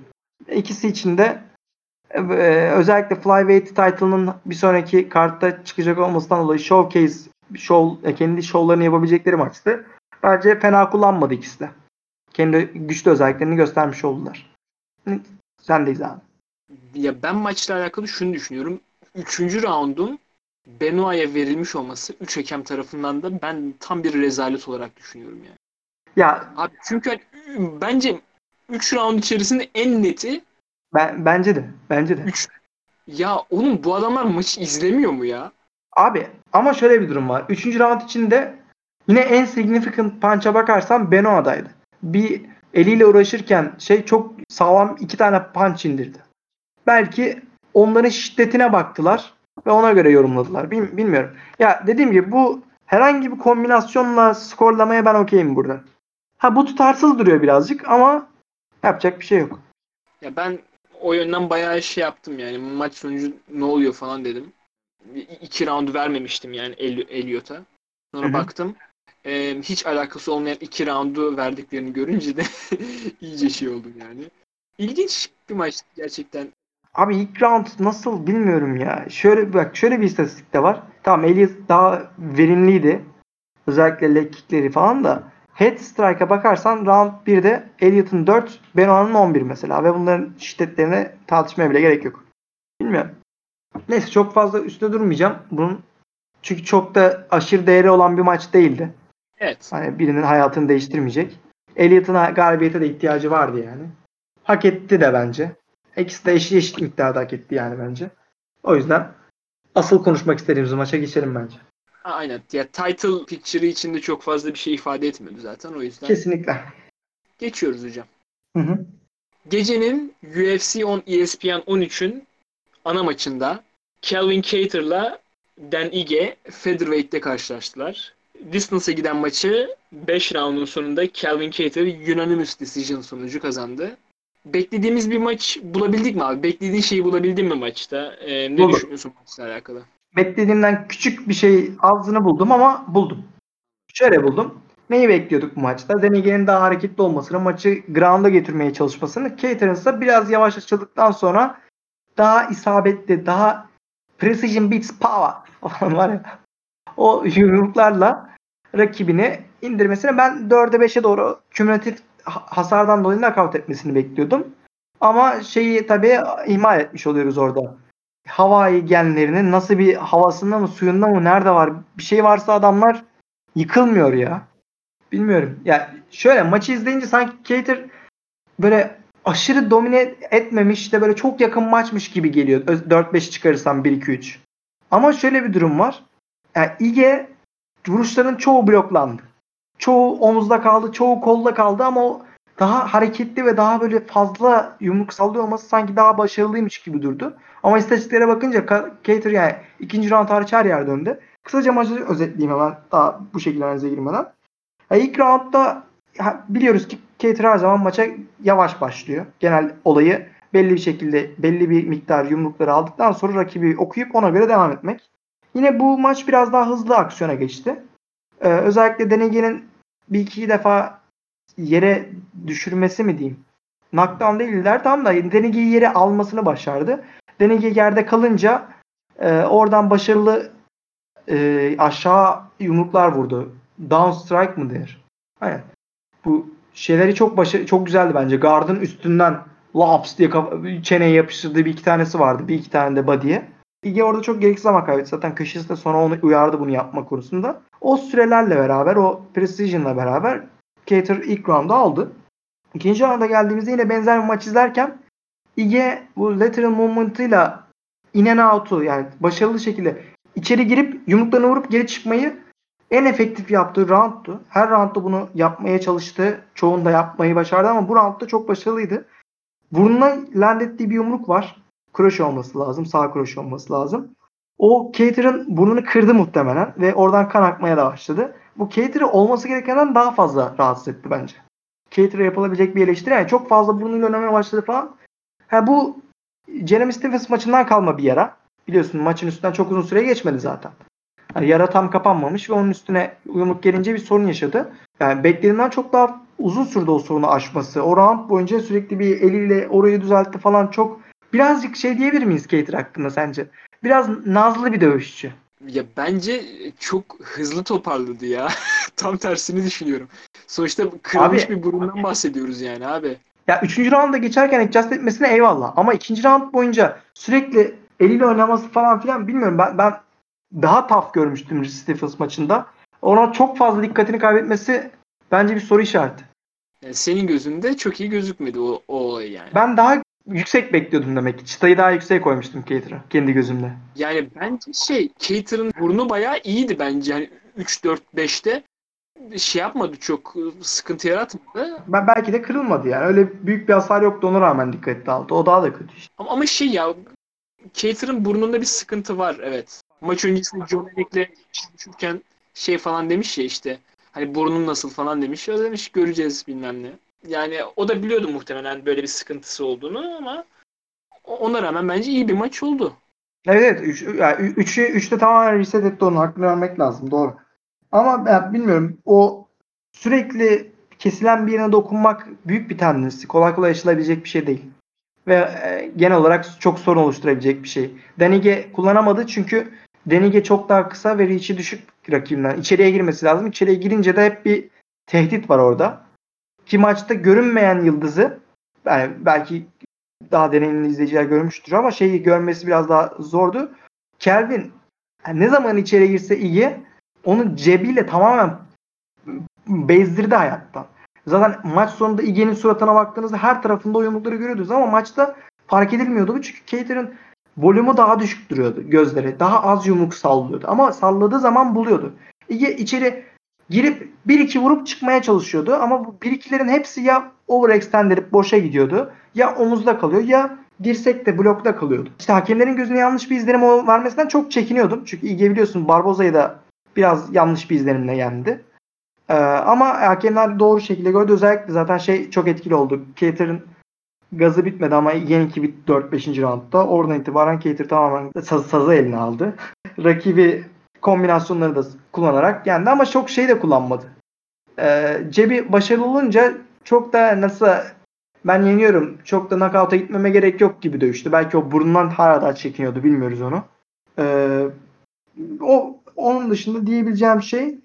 İkisi için de özellikle Flyweight title'ının bir sonraki kartta çıkacak olmasından dolayı showcase show, e, kendi şovlarını yapabilecekleri maçtı. Bence fena kullanmadı ikisi de. Kendi güçlü özelliklerini göstermiş oldular. Hı, Sendeyiz abi. Ya ben maçla alakalı şunu düşünüyorum. Üçüncü roundun Benoit'e verilmiş olması üç hakem tarafından da ben tam bir rezalet olarak düşünüyorum yani. Ya Abi çünkü hani, bence 3 round içerisinde en neti ben bence de. Bence de. 3. Ya oğlum bu adamlar maçı izlemiyor mu ya? Abi ama şöyle bir durum var. Üçüncü round içinde yine en significant punch'a bakarsan Benoit'daydı. Bir eliyle uğraşırken şey çok sağlam iki tane punch indirdi. Belki onların şiddetine baktılar ve ona göre yorumladılar. Bil- bilmiyorum. Ya dediğim gibi bu herhangi bir kombinasyonla skorlamaya ben okeyim burada. Ha bu tutarsız duruyor birazcık ama yapacak bir şey yok. Ya ben o yönden bayağı şey yaptım yani maç sonucu ne oluyor falan dedim. İki round vermemiştim yani El- Elliot'a. Sonra Hı hı. baktım. e, hiç alakası olmayan iki roundu verdiklerini görünce de *laughs* iyice şey oldum yani. İlginç bir maç gerçekten. Abi ilk round nasıl bilmiyorum ya. Şöyle bak şöyle bir istatistik de var. Tamam Elias daha verimliydi. Özellikle leg kickleri falan da. Head strike'a bakarsan round 1'de Elliot'ın 4, Benoit'ın 11 mesela ve bunların şiddetlerine tartışmaya bile gerek yok. Bilmiyorum. Neyse çok fazla üstüne durmayacağım. Bunun çünkü çok da aşırı değeri olan bir maç değildi. Evet. Hani birinin hayatını değiştirmeyecek. Elliot'ın galibiyete de ihtiyacı vardı yani. Hak etti de bence. İkisi de eşit, eşit miktarda hak etti yani bence. O yüzden asıl konuşmak istediğimiz maça geçelim bence. Aynen. Ya title picture'ı içinde çok fazla bir şey ifade etmiyordu zaten o yüzden. Kesinlikle. Geçiyoruz hocam. Hı hı. Gecenin UFC on E ESPN 13'ün ana maçında Calvin Cater'la Dan Ige featherweight'te karşılaştılar. Distance'a giden maçı 5 roundun sonunda Calvin Cater unanimous decision sonucu kazandı. Beklediğimiz bir maç bulabildik mi abi? Beklediğin şeyi bulabildin mi maçta? Ee, ne Buldum. düşünüyorsun maçla alakalı? Beklediğimden küçük bir şey azını buldum ama buldum. Şöyle buldum. Neyi bekliyorduk bu maçta? Denige'nin daha hareketli olmasını, maçı ground'a getirmeye çalışmasını. Cater'ın ise biraz yavaşladıktan sonra daha isabetli, daha precision beats power falan var ya. O yumruklarla rakibini indirmesini ben 4'e 5'e doğru kümülatif ha- hasardan dolayı knockout etmesini bekliyordum. Ama şeyi tabii ihmal etmiş oluyoruz orada. Havai genlerinin nasıl bir havasında mı suyunda mı nerede var bir şey varsa adamlar yıkılmıyor ya. Bilmiyorum. Ya şöyle maçı izleyince sanki Cater böyle aşırı domine etmemiş de böyle çok yakın maçmış gibi geliyor. Öz- 4-5 çıkarırsam 1-2-3. Ama şöyle bir durum var. Yani Ige vuruşların çoğu bloklandı. Çoğu omuzda kaldı, çoğu kolda kaldı ama o daha hareketli ve daha böyle fazla yumruk sallıyor olması sanki daha başarılıymış gibi durdu. Ama istatistiklere bakınca Cater yani ikinci round hariç her yer döndü. Kısaca maçı özetleyeyim hemen daha bu şekilde analize girmeden. Ya ilk roundda biliyoruz ki Cater her zaman maça yavaş başlıyor. Genel olayı belli bir şekilde belli bir miktar yumrukları aldıktan sonra rakibi okuyup ona göre devam etmek. Yine bu maç biraz daha hızlı aksiyona geçti. Ee, özellikle Denege'nin bir iki defa yere düşürmesi mi diyeyim. Knockdown değiller tam da Denege'yi yere almasını başardı. Denege yerde kalınca e, oradan başarılı e, aşağı yumruklar vurdu. Down strike mı denir? Aynen. Bu şeyleri çok başarı çok güzeldi bence. Guard'ın üstünden laps diye çeneye yapıştırdığı bir iki tanesi vardı. Bir iki tane de body'ye. Ige orada çok gereksiz ama kaybetti. Zaten de sonra onu uyardı bunu yapma konusunda. O sürelerle beraber, o precision'la beraber Cater ilk round'u aldı. İkinci rounda geldiğimizde yine benzer bir maç izlerken Ige bu lateral movement'ıyla in and out'u yani başarılı şekilde içeri girip yumruklarını vurup geri çıkmayı en efektif yaptığı roundtu. Her roundda bunu yapmaya çalıştı. Çoğunda yapmayı başardı ama bu roundda çok başarılıydı. Burnuna land ettiği bir yumruk var. Kroşe olması lazım. Sağ kroşe olması lazım. O Cater'ın burnunu kırdı muhtemelen ve oradan kan akmaya da başladı. Bu Cater'ı olması gerekenden daha fazla rahatsız etti bence. Cater'a yapılabilecek bir eleştiri. Yani çok fazla burnuyla oynamaya başladı falan. Ha bu Jeremy Stephens maçından kalma bir yara. Biliyorsun maçın üstünden çok uzun süre geçmedi zaten. Yani yara tam kapanmamış ve onun üstüne yumruk gelince bir sorun yaşadı. Yani beklediğinden çok daha uzun sürdü o sorunu aşması. O round boyunca sürekli bir eliyle orayı düzeltti falan çok birazcık şey diyebilir miyiz Cater hakkında sence? Biraz nazlı bir dövüşçü. Ya bence çok hızlı toparladı ya. *laughs* Tam tersini düşünüyorum. Sonuçta kırılmış Abi- bir burundan bahsediyoruz yani abi. Ya 3. rounda geçerken adjust etmesine eyvallah. Ama 2. round boyunca sürekli eliyle oynaması falan filan bilmiyorum. Ben, ben daha tough görmüştüm Stephens maçında. Ona çok fazla dikkatini kaybetmesi bence bir soru işareti. Yani senin gözünde çok iyi gözükmedi o, o olay yani. Ben daha yüksek bekliyordum demek ki. Çıtayı daha yüksek koymuştum Cater'a kendi gözümde. Yani bence şey Cater'ın burnu bayağı iyiydi bence. Yani 3 4 5'te şey yapmadı çok sıkıntı yaratmadı. Ben belki de kırılmadı yani. Öyle büyük bir hasar yoktu ona rağmen dikkatli aldı. O daha da kötü işte. Ama, ama şey ya Cater'ın burnunda bir sıkıntı var evet. Maç öncesinde John Eric'le konuşurken şey falan demiş ya işte hani burnun nasıl falan demiş. O demiş göreceğiz bilmem ne. Yani o da biliyordu muhtemelen böyle bir sıkıntısı olduğunu ama ona rağmen bence iyi bir maç oldu. Evet evet. Üç, yani üçü, üçte tamamen reset etti onu. Hakkını vermek lazım. Doğru. Ama ben bilmiyorum. O sürekli kesilen bir yerine dokunmak büyük bir tendensi. Kolay kolay aşılabilecek bir şey değil. Ve e, genel olarak çok sorun oluşturabilecek bir şey. Denige kullanamadı çünkü Denige çok daha kısa ve reach'i düşük rakibinden. İçeriye girmesi lazım. İçeriye girince de hep bir tehdit var orada. Ki maçta görünmeyen yıldızı yani belki daha deneyimli izleyiciler görmüştür ama şeyi görmesi biraz daha zordu. Kelvin yani ne zaman içeri girse iyi onun cebiyle tamamen bezdirdi hayattan. Zaten maç sonunda Ige'nin suratına baktığınızda her tarafında o yumrukları görüyordunuz ama maçta fark edilmiyordu bu çünkü Cater'ın volümü daha düşük duruyordu gözleri. Daha az yumruk sallıyordu ama salladığı zaman buluyordu. Ige içeri girip 1-2 vurup çıkmaya çalışıyordu ama bu 1-2'lerin hepsi ya overextend boşa gidiyordu ya omuzda kalıyor ya dirsekte blokta kalıyordu. İşte hakemlerin gözüne yanlış bir izlenim vermesinden çok çekiniyordum. Çünkü Ige biliyorsun Barboza'yı da biraz yanlış bir izlenimle yendi. Ee, ama hakemler doğru şekilde gördü. Özellikle zaten şey çok etkili oldu. Cater'ın gazı bitmedi ama Ige'ninki bitti 4-5. roundda. Oradan itibaren Cater tamamen saz, sazı eline aldı. *laughs* rakibi kombinasyonları da kullanarak yendi ama çok şey de kullanmadı. Ee, cebi başarılı olunca çok da nasıl ben yeniyorum çok da knockout'a gitmeme gerek yok gibi dövüştü. Belki o burnundan hala daha çekiniyordu bilmiyoruz onu. Ee, o onun dışında diyebileceğim şey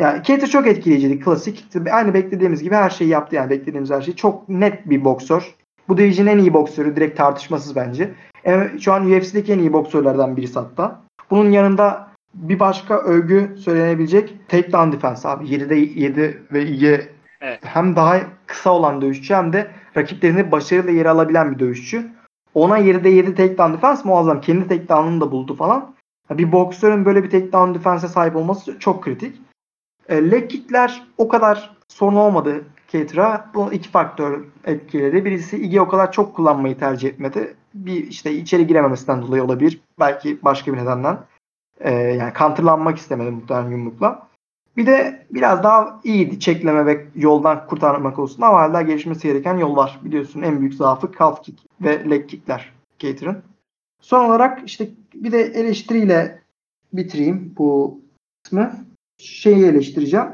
yani Cater çok etkileyiciydi. Klasik. Aynı beklediğimiz gibi her şeyi yaptı yani beklediğimiz her şeyi. Çok net bir boksör. Bu division'ın en iyi boksörü. Direkt tartışmasız bence. E, şu an UFC'deki en iyi boksörlerden birisi hatta. Bunun yanında bir başka övgü söylenebilecek takedown defense abi. 7'de 7 ve iyi Evet. hem daha kısa olan dövüşçü hem de rakiplerini başarıyla yere alabilen bir dövüşçü. Ona 7'de 7 takedown defense muazzam. Kendi takedown'ını da buldu falan. Bir boksörün böyle bir takedown defense'e sahip olması çok kritik. E, leg kickler o kadar sorun olmadı Cater'a. Bu iki faktör etkiledi. Birisi Ige o kadar çok kullanmayı tercih etmedi. Bir işte içeri girememesinden dolayı olabilir. Belki başka bir nedenden. E, yani counterlanmak istemedi muhtemelen yumrukla. Bir de biraz daha iyiydi çekleme ve yoldan kurtarmak konusunda ama hala gelişmesi gereken yol var. Biliyorsun en büyük zaafı calf kick ve leg kickler Cater'ın. Son olarak işte bir de eleştiriyle bitireyim bu kısmı. Şeyi eleştireceğim.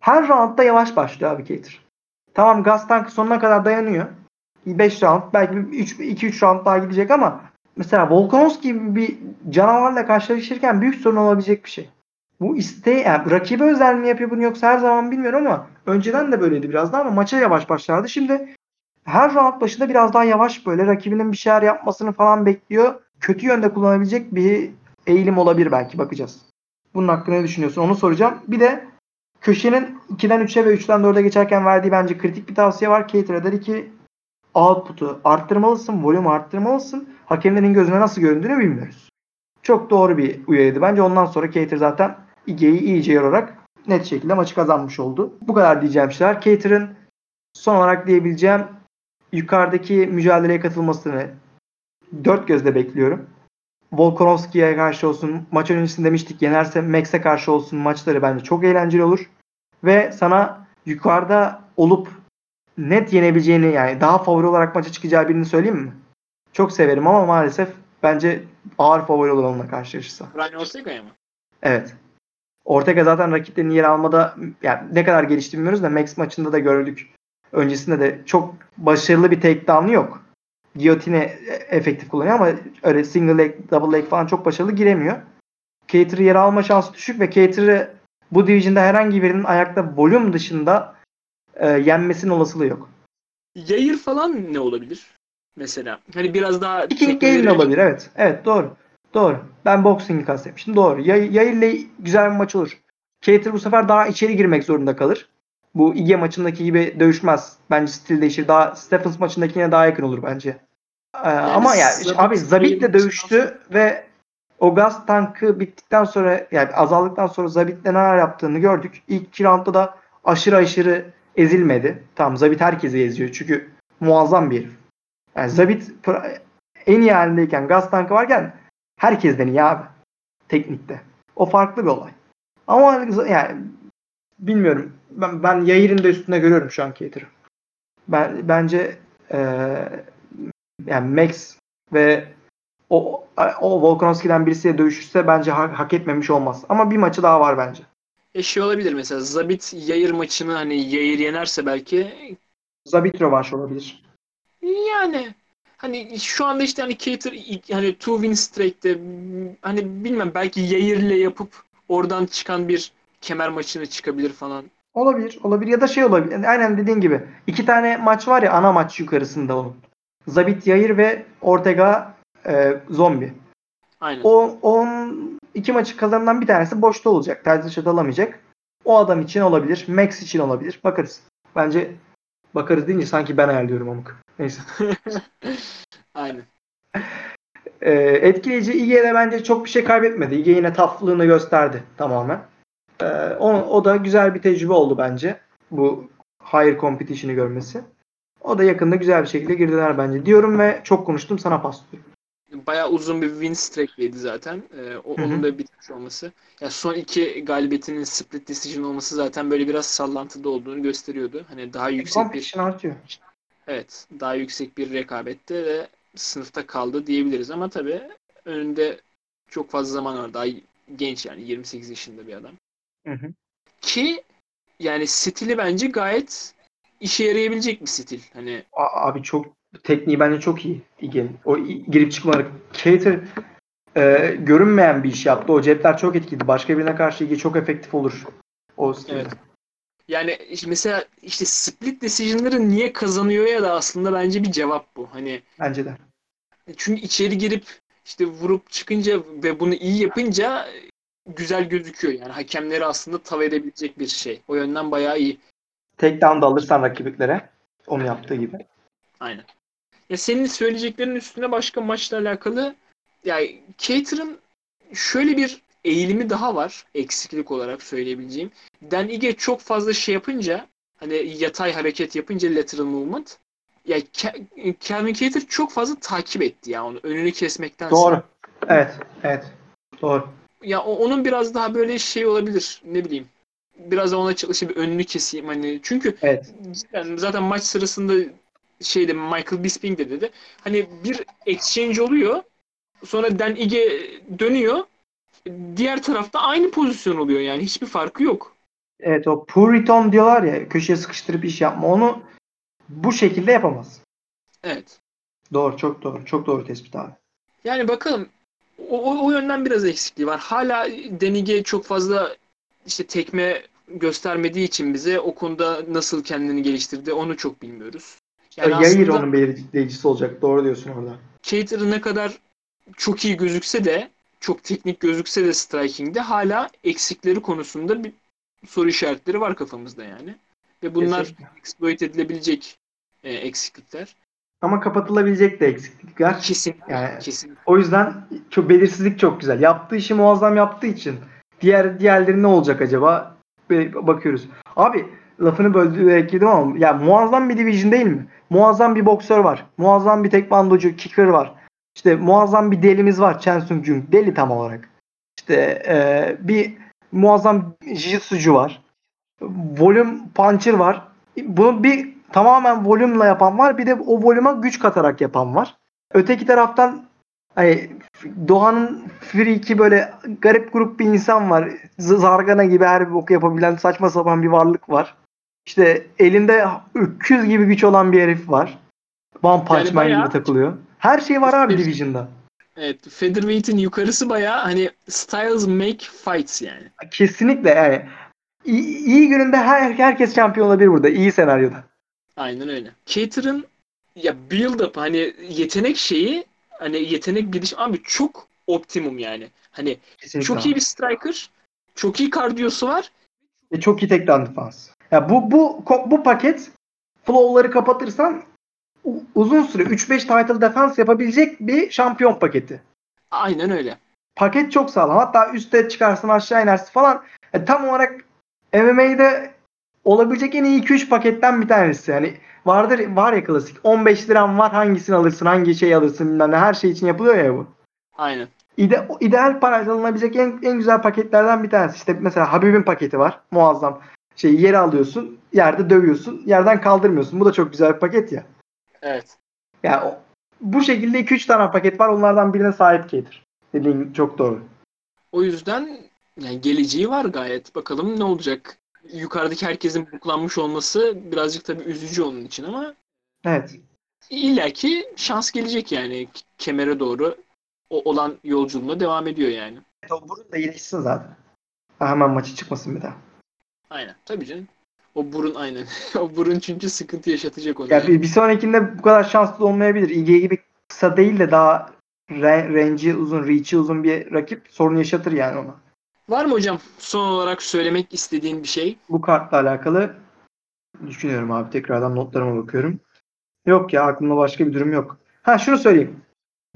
Her roundda yavaş başlıyor abi Cater. Tamam gaz tankı sonuna kadar dayanıyor. 5 round belki 2-3 round daha gidecek ama mesela Volkanovski gibi bir canavarla karşılaşırken büyük sorun olabilecek bir şey. Bu isteği yani rakibe özel mi yapıyor bunu yoksa her zaman bilmiyorum ama önceden de böyleydi biraz daha ama maça yavaş başlardı. Şimdi her round başında biraz daha yavaş böyle rakibinin bir şeyler yapmasını falan bekliyor. Kötü yönde kullanabilecek bir eğilim olabilir belki bakacağız. Bunun hakkında ne düşünüyorsun onu soracağım. Bir de köşenin 2'den 3'e ve 3'ten 4'e geçerken verdiği bence kritik bir tavsiye var. Cater'a dedi ki output'u arttırmalısın, volümü arttırmalısın. Hakemlerin gözüne nasıl göründüğünü bilmiyoruz. Çok doğru bir uyarıydı. Bence ondan sonra Cater zaten Ige'yi iyice yorarak net şekilde maçı kazanmış oldu. Bu kadar diyeceğim şeyler. Cater'ın son olarak diyebileceğim yukarıdaki mücadeleye katılmasını dört gözle bekliyorum. Volkanovski'ye karşı olsun, maç öncesinde demiştik yenerse Max'e karşı olsun maçları bence çok eğlenceli olur. Ve sana yukarıda olup net yenebileceğini yani daha favori olarak maça çıkacağı birini söyleyeyim mi? Çok severim ama maalesef bence ağır favori olur onunla karşılaşırsa. Ryan Ortega'ya mı? Evet. Ortega zaten rakiplerini yer almada yani ne kadar gelişti bilmiyoruz da Max maçında da gördük. Öncesinde de çok başarılı bir takedown'u yok. Giyotine efektif kullanıyor ama öyle single leg, double leg falan çok başarılı giremiyor. Cater'ı yer alma şansı düşük ve Cater'ı bu division'da herhangi birinin ayakta volüm dışında e, yenmesinin olasılığı yok. Yayır falan ne olabilir? Mesela hani biraz daha Viking Gale olabilir evet. Evet doğru. Doğru. Ben boxing'i kastetmiştim. Doğru. Yay, Yayır'la güzel bir maç olur. Cater bu sefer daha içeri girmek zorunda kalır. Bu Ige maçındaki gibi dövüşmez. Bence stil değişir. Daha Stephens maçındakine daha yakın olur bence. Ee, ama ya yani, abi Zabit'le Zabit- dövüştü ve o gaz tankı bittikten sonra yani azaldıktan sonra Zabit'le neler yaptığını gördük. İlk iki roundda da aşırı aşırı ezilmedi. Tamam Zabit herkesi eziyor çünkü muazzam bir herif. Yani Zabit en iyi halindeyken gaz tankı varken herkesten iyi abi. Teknikte. O farklı bir olay. Ama yani bilmiyorum. Ben, ben Yayir'in de üstünde görüyorum şu an Cater'ı. Ben, bence eee yani Max ve o, o Volkanovski'den birisiyle dövüşürse bence hak, hak etmemiş olmaz. Ama bir maçı daha var bence. E şey olabilir mesela Zabit Yayır maçını hani Yayır yenerse belki Zabit rövanş olabilir. Yani hani şu anda işte hani Cater hani two win streak'te hani bilmem belki Yayır'le yapıp oradan çıkan bir kemer maçını çıkabilir falan. Olabilir. Olabilir. Ya da şey olabilir. Aynen dediğin gibi. iki tane maç var ya ana maç yukarısında onun. Zabit Yayır ve Ortega e, Zombi. Aynen. O on iki maçı kazanan bir tanesi boşta olacak. Terzi şut alamayacak. O adam için olabilir. Max için olabilir. Bakarız. Bence bakarız deyince sanki ben ayarlıyorum amık. Neyse. *laughs* Aynen. Ee, etkileyici İG'de bence çok bir şey kaybetmedi. İG yine taflığını gösterdi tamamen. Ee, o, o da güzel bir tecrübe oldu bence. Bu higher competition'ı görmesi. O da yakında güzel bir şekilde girdiler bence diyorum ve çok konuştum sana paslıyorum. Bayağı uzun bir win streak'liydi zaten. Ee, o, onun da bitmiş olması. Ya son iki galibiyetinin split decision olması zaten böyle biraz sallantıda olduğunu gösteriyordu. Hani daha yüksek bir artıyor. evet, daha yüksek bir rekabette ve sınıfta kaldı diyebiliriz ama tabii önünde Çok fazla zaman var. Daha genç yani 28 yaşında bir adam. Hı hı. Ki yani stili bence gayet işe yarayabilecek bir stil. Hani Abi çok tekniği bence çok iyi İGE'nin. O girip çıkmaları. Cater e, görünmeyen bir iş yaptı. O cepler çok etkili. Başka birine karşı İGE çok efektif olur. O stilde. Evet. yani işte mesela işte split decision'ları niye kazanıyor ya da aslında bence bir cevap bu. Hani Bence de. çünkü içeri girip işte vurup çıkınca ve bunu iyi yapınca güzel gözüküyor. Yani hakemleri aslında tav edebilecek bir şey. O yönden bayağı iyi. Takedown da alırsan rakibiklere. Onu yaptığı gibi. Aynen. Ya senin söyleyeceklerin üstüne başka maçla alakalı yani Cater'ın şöyle bir eğilimi daha var eksiklik olarak söyleyebileceğim. Dan Ige çok fazla şey yapınca hani yatay hareket yapınca lateral movement ya Ke- Calvin Cater çok fazla takip etti ya onu önünü kesmektense. Doğru. Evet. Evet. Doğru. Ya o- onun biraz daha böyle şey olabilir ne bileyim. Biraz da ona çalışıp bir önünü keseyim hani çünkü Evet. cidden zaten maç sırasında şeyde Michael Bisping de dedi. Hani bir exchange oluyor. Sonra Dan Ige dönüyor. Diğer tarafta aynı pozisyon oluyor yani. Hiçbir farkı yok. Evet o Puriton diyorlar ya köşeye sıkıştırıp iş yapma. Onu bu şekilde yapamaz. Evet. Doğru. Çok doğru. Çok doğru tespit abi. Yani bakalım o, o, o yönden biraz eksikliği var. Hala Denige çok fazla işte tekme göstermediği için bize o konuda nasıl kendini geliştirdi onu çok bilmiyoruz. Yani Yayır aslında onun belirleyicisi olacak. Doğru diyorsun orada. Cater ne kadar çok iyi gözükse de çok teknik gözükse de striking'de hala eksikleri konusunda bir soru işaretleri var kafamızda yani. Ve bunlar Kesinlikle. exploit edilebilecek e, eksiklikler. Ama kapatılabilecek de eksiklikler. Kesin. Yani Kesin. o yüzden çok belirsizlik çok güzel. Yaptığı işi muazzam yaptığı için diğer diğerleri ne olacak acaba? Bakıyoruz. Abi lafını böldüğü yedim ama ya muazzam bir division değil mi? Muazzam bir boksör var. Muazzam bir tekvandocu, kicker var. İşte muazzam bir delimiz var. Chen Sung Jung. Deli tam olarak. İşte e, bir muazzam jiu var. Volüm puncher var. Bunu bir tamamen volümle yapan var. Bir de o volüme güç katarak yapan var. Öteki taraftan hani Doğan'ın Freak'i böyle garip grup bir insan var. Zargana gibi her bir boku yapabilen saçma sapan bir varlık var. İşte elinde öküz gibi güç olan bir herif var. One Punch Yani Man bayağı- gibi takılıyor. Her şey var abi Division'da. Evet. Featherweight'in yukarısı bayağı hani styles make fights yani. Kesinlikle yani. İyi, iyi gününde her, herkes şampiyon olabilir burada. İyi senaryoda. Aynen öyle. Cater'ın ya build up hani yetenek şeyi hani yetenek gidiş abi çok optimum yani. Hani Kesinlikle. çok iyi bir striker. Çok iyi kardiyosu var. Ve çok iyi takedown defans. Ya bu bu bu paket flow'ları kapatırsan uzun süre 3-5 title defense yapabilecek bir şampiyon paketi. Aynen öyle. Paket çok sağlam. Hatta üste çıkarsın aşağı inersin falan. E, tam olarak MMA'de olabilecek en iyi 2-3 paketten bir tanesi. Yani vardır var ya klasik. 15 liram var hangisini alırsın, hangi şeyi alırsın bilmem ne. Her şey için yapılıyor ya bu. Aynen. İde, ideal parayla alınabilecek en, en güzel paketlerden bir tanesi. İşte mesela Habib'in paketi var. Muazzam. Şey yere alıyorsun, yerde dövüyorsun, yerden kaldırmıyorsun. Bu da çok güzel bir paket ya. Evet. Yani o- bu şekilde 2-3 tane paket var. Onlardan birine sahip Kater. Dediğin çok doğru. O yüzden yani geleceği var gayet. Bakalım ne olacak. Yukarıdaki herkesin buklanmış olması birazcık tabii üzücü onun için ama Evet. illaki şans gelecek yani kemere doğru o olan yolculuğuna devam ediyor yani. O burun da iyileşsin zaten. Hemen maçı çıkmasın bir daha. Aynen. Tabii canım. O burun aynen. *laughs* o burun çünkü sıkıntı yaşatacak onu. Ya yani. bir, bir sonrakinde bu kadar şanslı olmayabilir. IG gibi kısa değil de daha re- range'i uzun, reach'i uzun bir rakip sorun yaşatır yani ona. Var mı hocam son olarak söylemek istediğin bir şey? Bu kartla alakalı düşünüyorum abi. Tekrardan notlarıma bakıyorum. Yok ya aklımda başka bir durum yok. Ha şunu söyleyeyim.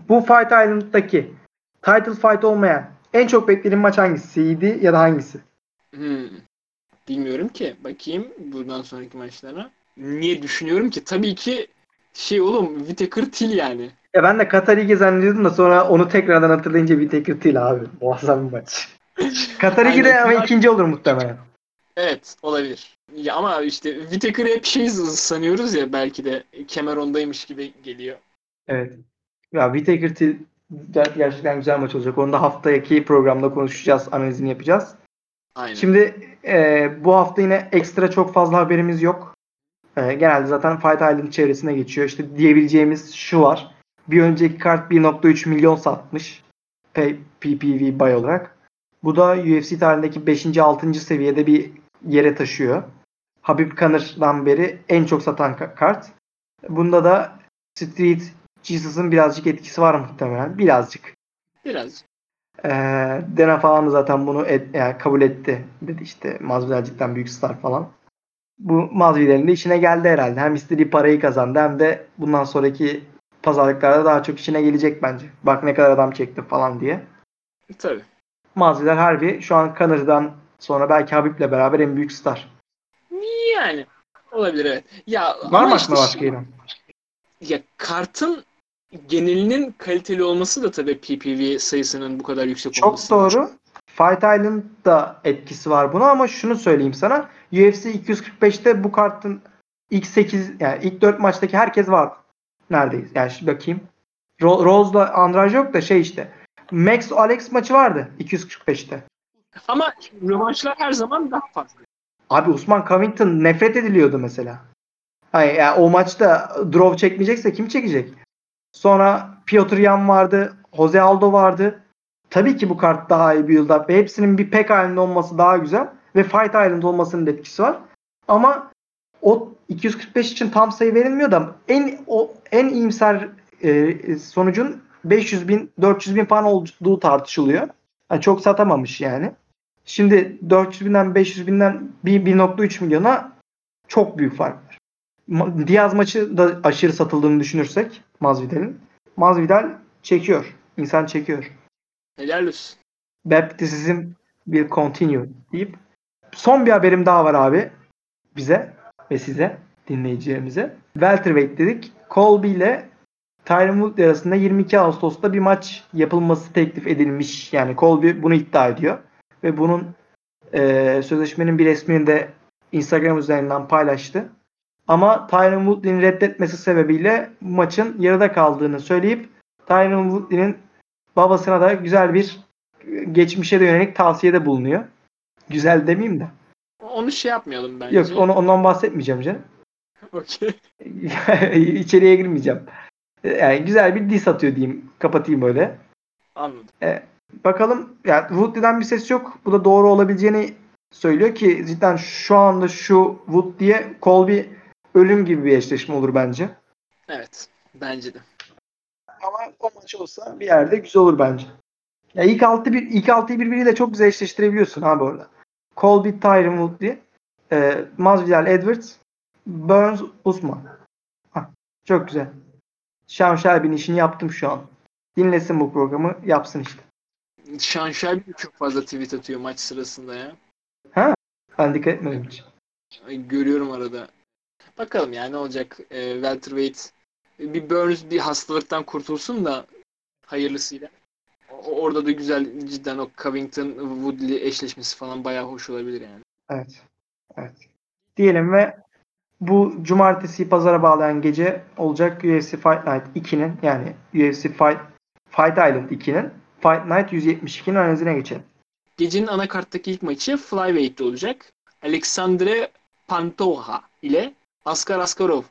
Bu Fight Island'daki title fight olmayan en çok beklediğim maç hangisiydi ya da hangisi? Hmm. Bilmiyorum ki. Bakayım buradan sonraki maçlara. Niye düşünüyorum ki? Tabii ki şey oğlum Whittaker Till yani. Ya ben de Katar Ligi zannediyordum da sonra onu tekrardan hatırlayınca tek değil abi. Muazzam bir maç. *laughs* Katar Ligi de Aynen. ama ikinci olur muhtemelen. Evet olabilir. Ya ama işte Whittaker'ı hep şey sanıyoruz ya belki de Cameron'daymış gibi geliyor. Evet. Ya Whittaker Till Ger- gerçekten güzel maç olacak. Onu da haftaki programda konuşacağız, analizini yapacağız. Aynen. Şimdi e, bu hafta yine ekstra çok fazla haberimiz yok. E, genelde zaten Fight Island çevresine geçiyor. İşte diyebileceğimiz şu var. Bir önceki kart 1.3 milyon satmış. P- PPV buy olarak. Bu da UFC tarihindeki 5. 6. seviyede bir yere taşıyor. Habib Connor'dan beri en çok satan ka- kart. Bunda da Street Jesus'ın birazcık etkisi var muhtemelen. Birazcık. Biraz. Ee, Dena falan da zaten bunu et- yani kabul etti. Dedi işte Masvidal cidden büyük star falan. Bu Masvidal'in de işine geldi herhalde. Hem istediği parayı kazandı hem de bundan sonraki pazarlıklarda daha çok işine gelecek bence. Bak ne kadar adam çekti falan diye. Tabii. Masvidal harbi şu an Connor'dan sonra belki Habib'le beraber en büyük star. Yani. Olabilir evet. Ya Var mı işte başka yine? Ya kartın genelinin kaliteli olması da tabii PPV sayısının bu kadar yüksek Çok olması. doğru. Fight Island da etkisi var buna ama şunu söyleyeyim sana. UFC 245'te bu kartın ilk 8 yani ilk 4 maçtaki herkes var. Neredeyiz? Yani şimdi bakayım. Ro- Rose'la Andrade yok da şey işte. Max Alex maçı vardı 245'te. Ama rövanşlar her zaman daha fazla. Abi Usman Covington nefret ediliyordu mesela. Hayır yani o maçta draw çekmeyecekse kim çekecek? Sonra Piotr Yan vardı, Jose Aldo vardı. Tabii ki bu kart daha iyi build up hepsinin bir pack halinde olması daha güzel ve Fight Island olmasının etkisi var. Ama o 245 için tam sayı verilmiyor da en o en iyimser e, sonucun 500 bin 400 bin falan olduğu tartışılıyor. Yani çok satamamış yani. Şimdi 400 binden 500 binden 1.3 milyona çok büyük fark Diaz maçı da aşırı satıldığını düşünürsek Masvidal'in. Masvidal çekiyor. İnsan çekiyor. Helal olsun. Baptism will continue deyip son bir haberim daha var abi bize ve size dinleyicilerimize. Welterweight dedik. Colby ile Tyron Woodley arasında 22 Ağustos'ta bir maç yapılması teklif edilmiş. Yani Colby bunu iddia ediyor. Ve bunun eee, sözleşmenin bir resmini de Instagram üzerinden paylaştı. Ama Tyron Woodley'nin reddetmesi sebebiyle maçın yarıda kaldığını söyleyip Tyron Woodley'nin babasına da güzel bir geçmişe de yönelik tavsiyede bulunuyor. Güzel demeyeyim de. Onu şey yapmayalım bence. Yok onu, ondan bahsetmeyeceğim canım. *laughs* Okey. *laughs* İçeriye girmeyeceğim. Yani güzel bir diss atıyor diyeyim. Kapatayım öyle. Anladım. Bakalım yani Woodley'den bir ses yok. Bu da doğru olabileceğini söylüyor ki cidden şu anda şu Wood diye Colby ölüm gibi bir eşleşme olur bence. Evet. Bence de. Ama o maç olsa bir yerde güzel olur bence. Ya ilk altı bir ilk altıyı birbiriyle çok güzel eşleştirebiliyorsun abi orada. Colby, Tyron Woodley, e, Masvidal, Edwards, Burns, Usman. Hah, çok güzel. Sean Shelby'nin işini yaptım şu an. Dinlesin bu programı, yapsın işte. Sean Shelby çok fazla tweet atıyor maç sırasında ya. Ben dikkat etmedim hiç. Görüyorum arada. Bakalım yani ne olacak. Ee, welterweight bir Burns bir hastalıktan kurtulsun da hayırlısıyla. O- Orada da güzel cidden o Covington Woodley eşleşmesi falan bayağı hoş olabilir yani. Evet. Evet. Diyelim ve bu cumartesi pazara bağlayan gece olacak UFC Fight Night 2'nin yani UFC Fight Fight Island 2'nin Fight Night 172'nin analizine geçelim. Gecenin anakarttaki ilk maçı Flyweight'te olacak. Alexandre Pantoja ile Askar Askarov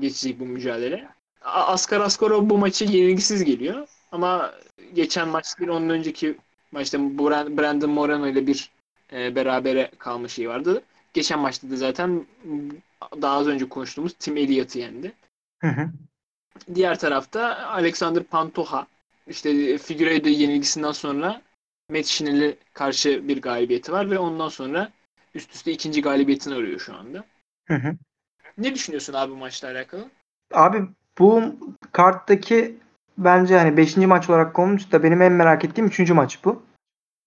geçecek bu mücadele. Askar Askarov bu maçı yenilgisiz geliyor. Ama geçen maç değil ondan önceki maçta Bran- Brandon Moreno ile bir e, berabere kalma şeyi vardı. Geçen maçta da zaten daha az önce konuştuğumuz Tim Elliott'ı yendi. Hı hı. Diğer tarafta Alexander Pantoja işte Figueiredo yenilgisinden sonra Matt Schnell'e karşı bir galibiyeti var ve ondan sonra üst üste ikinci galibiyetini arıyor şu anda. Hı hı. Ne düşünüyorsun abi bu maçla alakalı? Abi bu karttaki bence hani 5. maç olarak konmuş da benim en merak ettiğim 3. maç bu.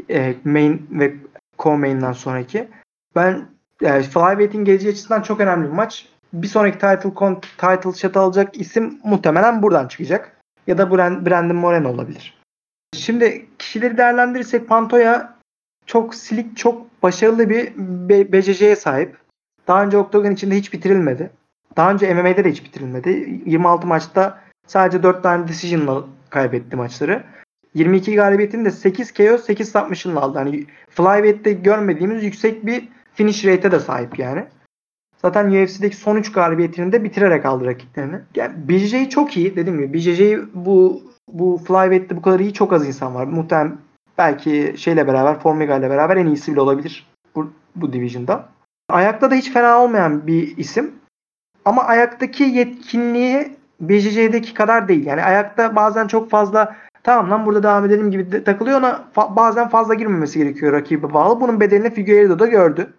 E, main ve co-main'den sonraki. Ben yani Flyweight'in geleceği açısından çok önemli bir maç. Bir sonraki title con- title shot alacak isim muhtemelen buradan çıkacak. Ya da Brand- Brandon Moreno olabilir. Şimdi kişileri değerlendirirsek Pantoya çok silik, çok başarılı bir BCC'ye sahip. Daha önce Octagon içinde hiç bitirilmedi. Daha önce MMA'de de hiç bitirilmedi. 26 maçta sadece 4 tane decision'la kaybetti maçları. 22 galibiyetini de 8 KO 8 submission'la aldı. Hani Flyweight'te görmediğimiz yüksek bir finish rate'e de sahip yani. Zaten UFC'deki son 3 galibiyetini de bitirerek aldı rakiplerini. Yani BJJ çok iyi dediğim gibi. BJJ bu bu Flyweight'te bu kadar iyi çok az insan var. Muhtemelen belki şeyle beraber Formiga ile beraber en iyisi bile olabilir bu, bu division'da. Ayakta da hiç fena olmayan bir isim. Ama ayaktaki yetkinliği BJJ'deki kadar değil. Yani ayakta bazen çok fazla tamam lan burada devam edelim gibi de takılıyor ona fa- bazen fazla girmemesi gerekiyor rakibe bağlı. Bunun bedelini Figueiredo da gördü.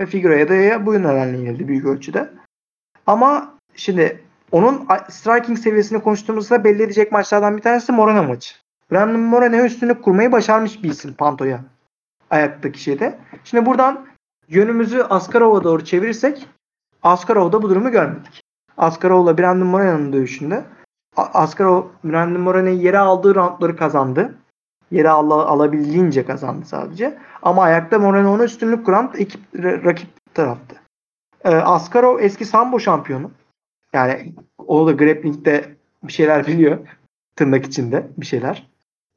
Ve Figueiredo'ya bu nedenle yenildi büyük ölçüde. Ama şimdi onun striking seviyesini konuştuğumuzda belli edecek maçlardan bir tanesi Moreno maçı. Brandon Moreno'ya üstünlük kurmayı başarmış bir isim Panto'ya. Ayaktaki şeyde. Şimdi buradan yönümüzü Askarov'a doğru çevirirsek Askarov'da bu durumu görmedik. Askarov'la Brandon Moreno'nun dövüşünde Askarov Brandon Moreno'yu yere aldığı roundları kazandı. Yere al- alabildiğince kazandı sadece. Ama ayakta Moreno ona üstünlük kuran ekip, ra- rakip taraftı. Ee, Askarov eski sambo şampiyonu. Yani o da grappling'de bir şeyler biliyor. Tırnak içinde bir şeyler.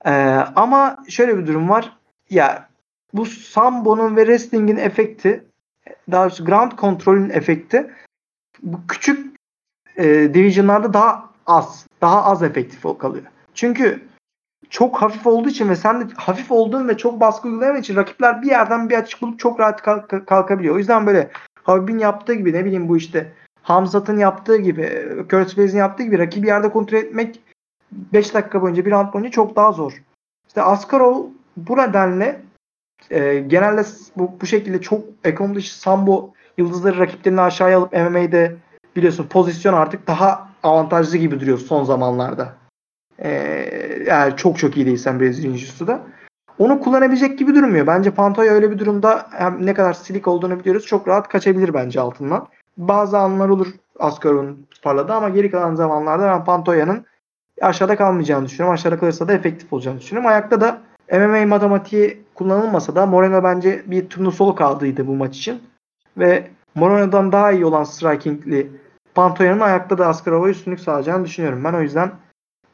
Ee, ama şöyle bir durum var. Ya bu sambonun ve wrestling'in efekti daha doğrusu ground kontrolün efekti bu küçük e, divisionlarda daha az. Daha az efektif kalıyor. Çünkü çok hafif olduğu için ve sen de hafif olduğun ve çok baskı uygulayamadığın için rakipler bir yerden bir açık bulup çok rahat kalk- kalkabiliyor. O yüzden böyle Habib'in yaptığı gibi ne bileyim bu işte Hamzat'ın yaptığı gibi, Curtis Blaz'in yaptığı gibi rakibi yerde kontrol etmek 5 dakika boyunca, bir round boyunca çok daha zor. İşte Askarov bu nedenle e, genelde bu, bu şekilde çok ekonomi dışı sambo yıldızları rakiplerini aşağıya alıp MMA'de biliyorsun pozisyon artık daha avantajlı gibi duruyor son zamanlarda. E, yani çok çok iyi değilsen Brezilya Jiu-Jitsu'da. Onu kullanabilecek gibi durmuyor. Bence Pantoya öyle bir durumda hem ne kadar silik olduğunu biliyoruz. Çok rahat kaçabilir bence altından. Bazı anlar olur Askarov'un parladı ama geri kalan zamanlarda ben Pantoya'nın aşağıda kalmayacağını düşünüyorum. Aşağıda kalırsa da efektif olacağını düşünüyorum. Ayakta da MMA matematiği kullanılmasa da Moreno bence bir turnusol kağıdıydı bu maç için. Ve Moreno'dan daha iyi olan strikingli Pantoya'nın ayakta da Askarov'a üstünlük sağlayacağını düşünüyorum. Ben o yüzden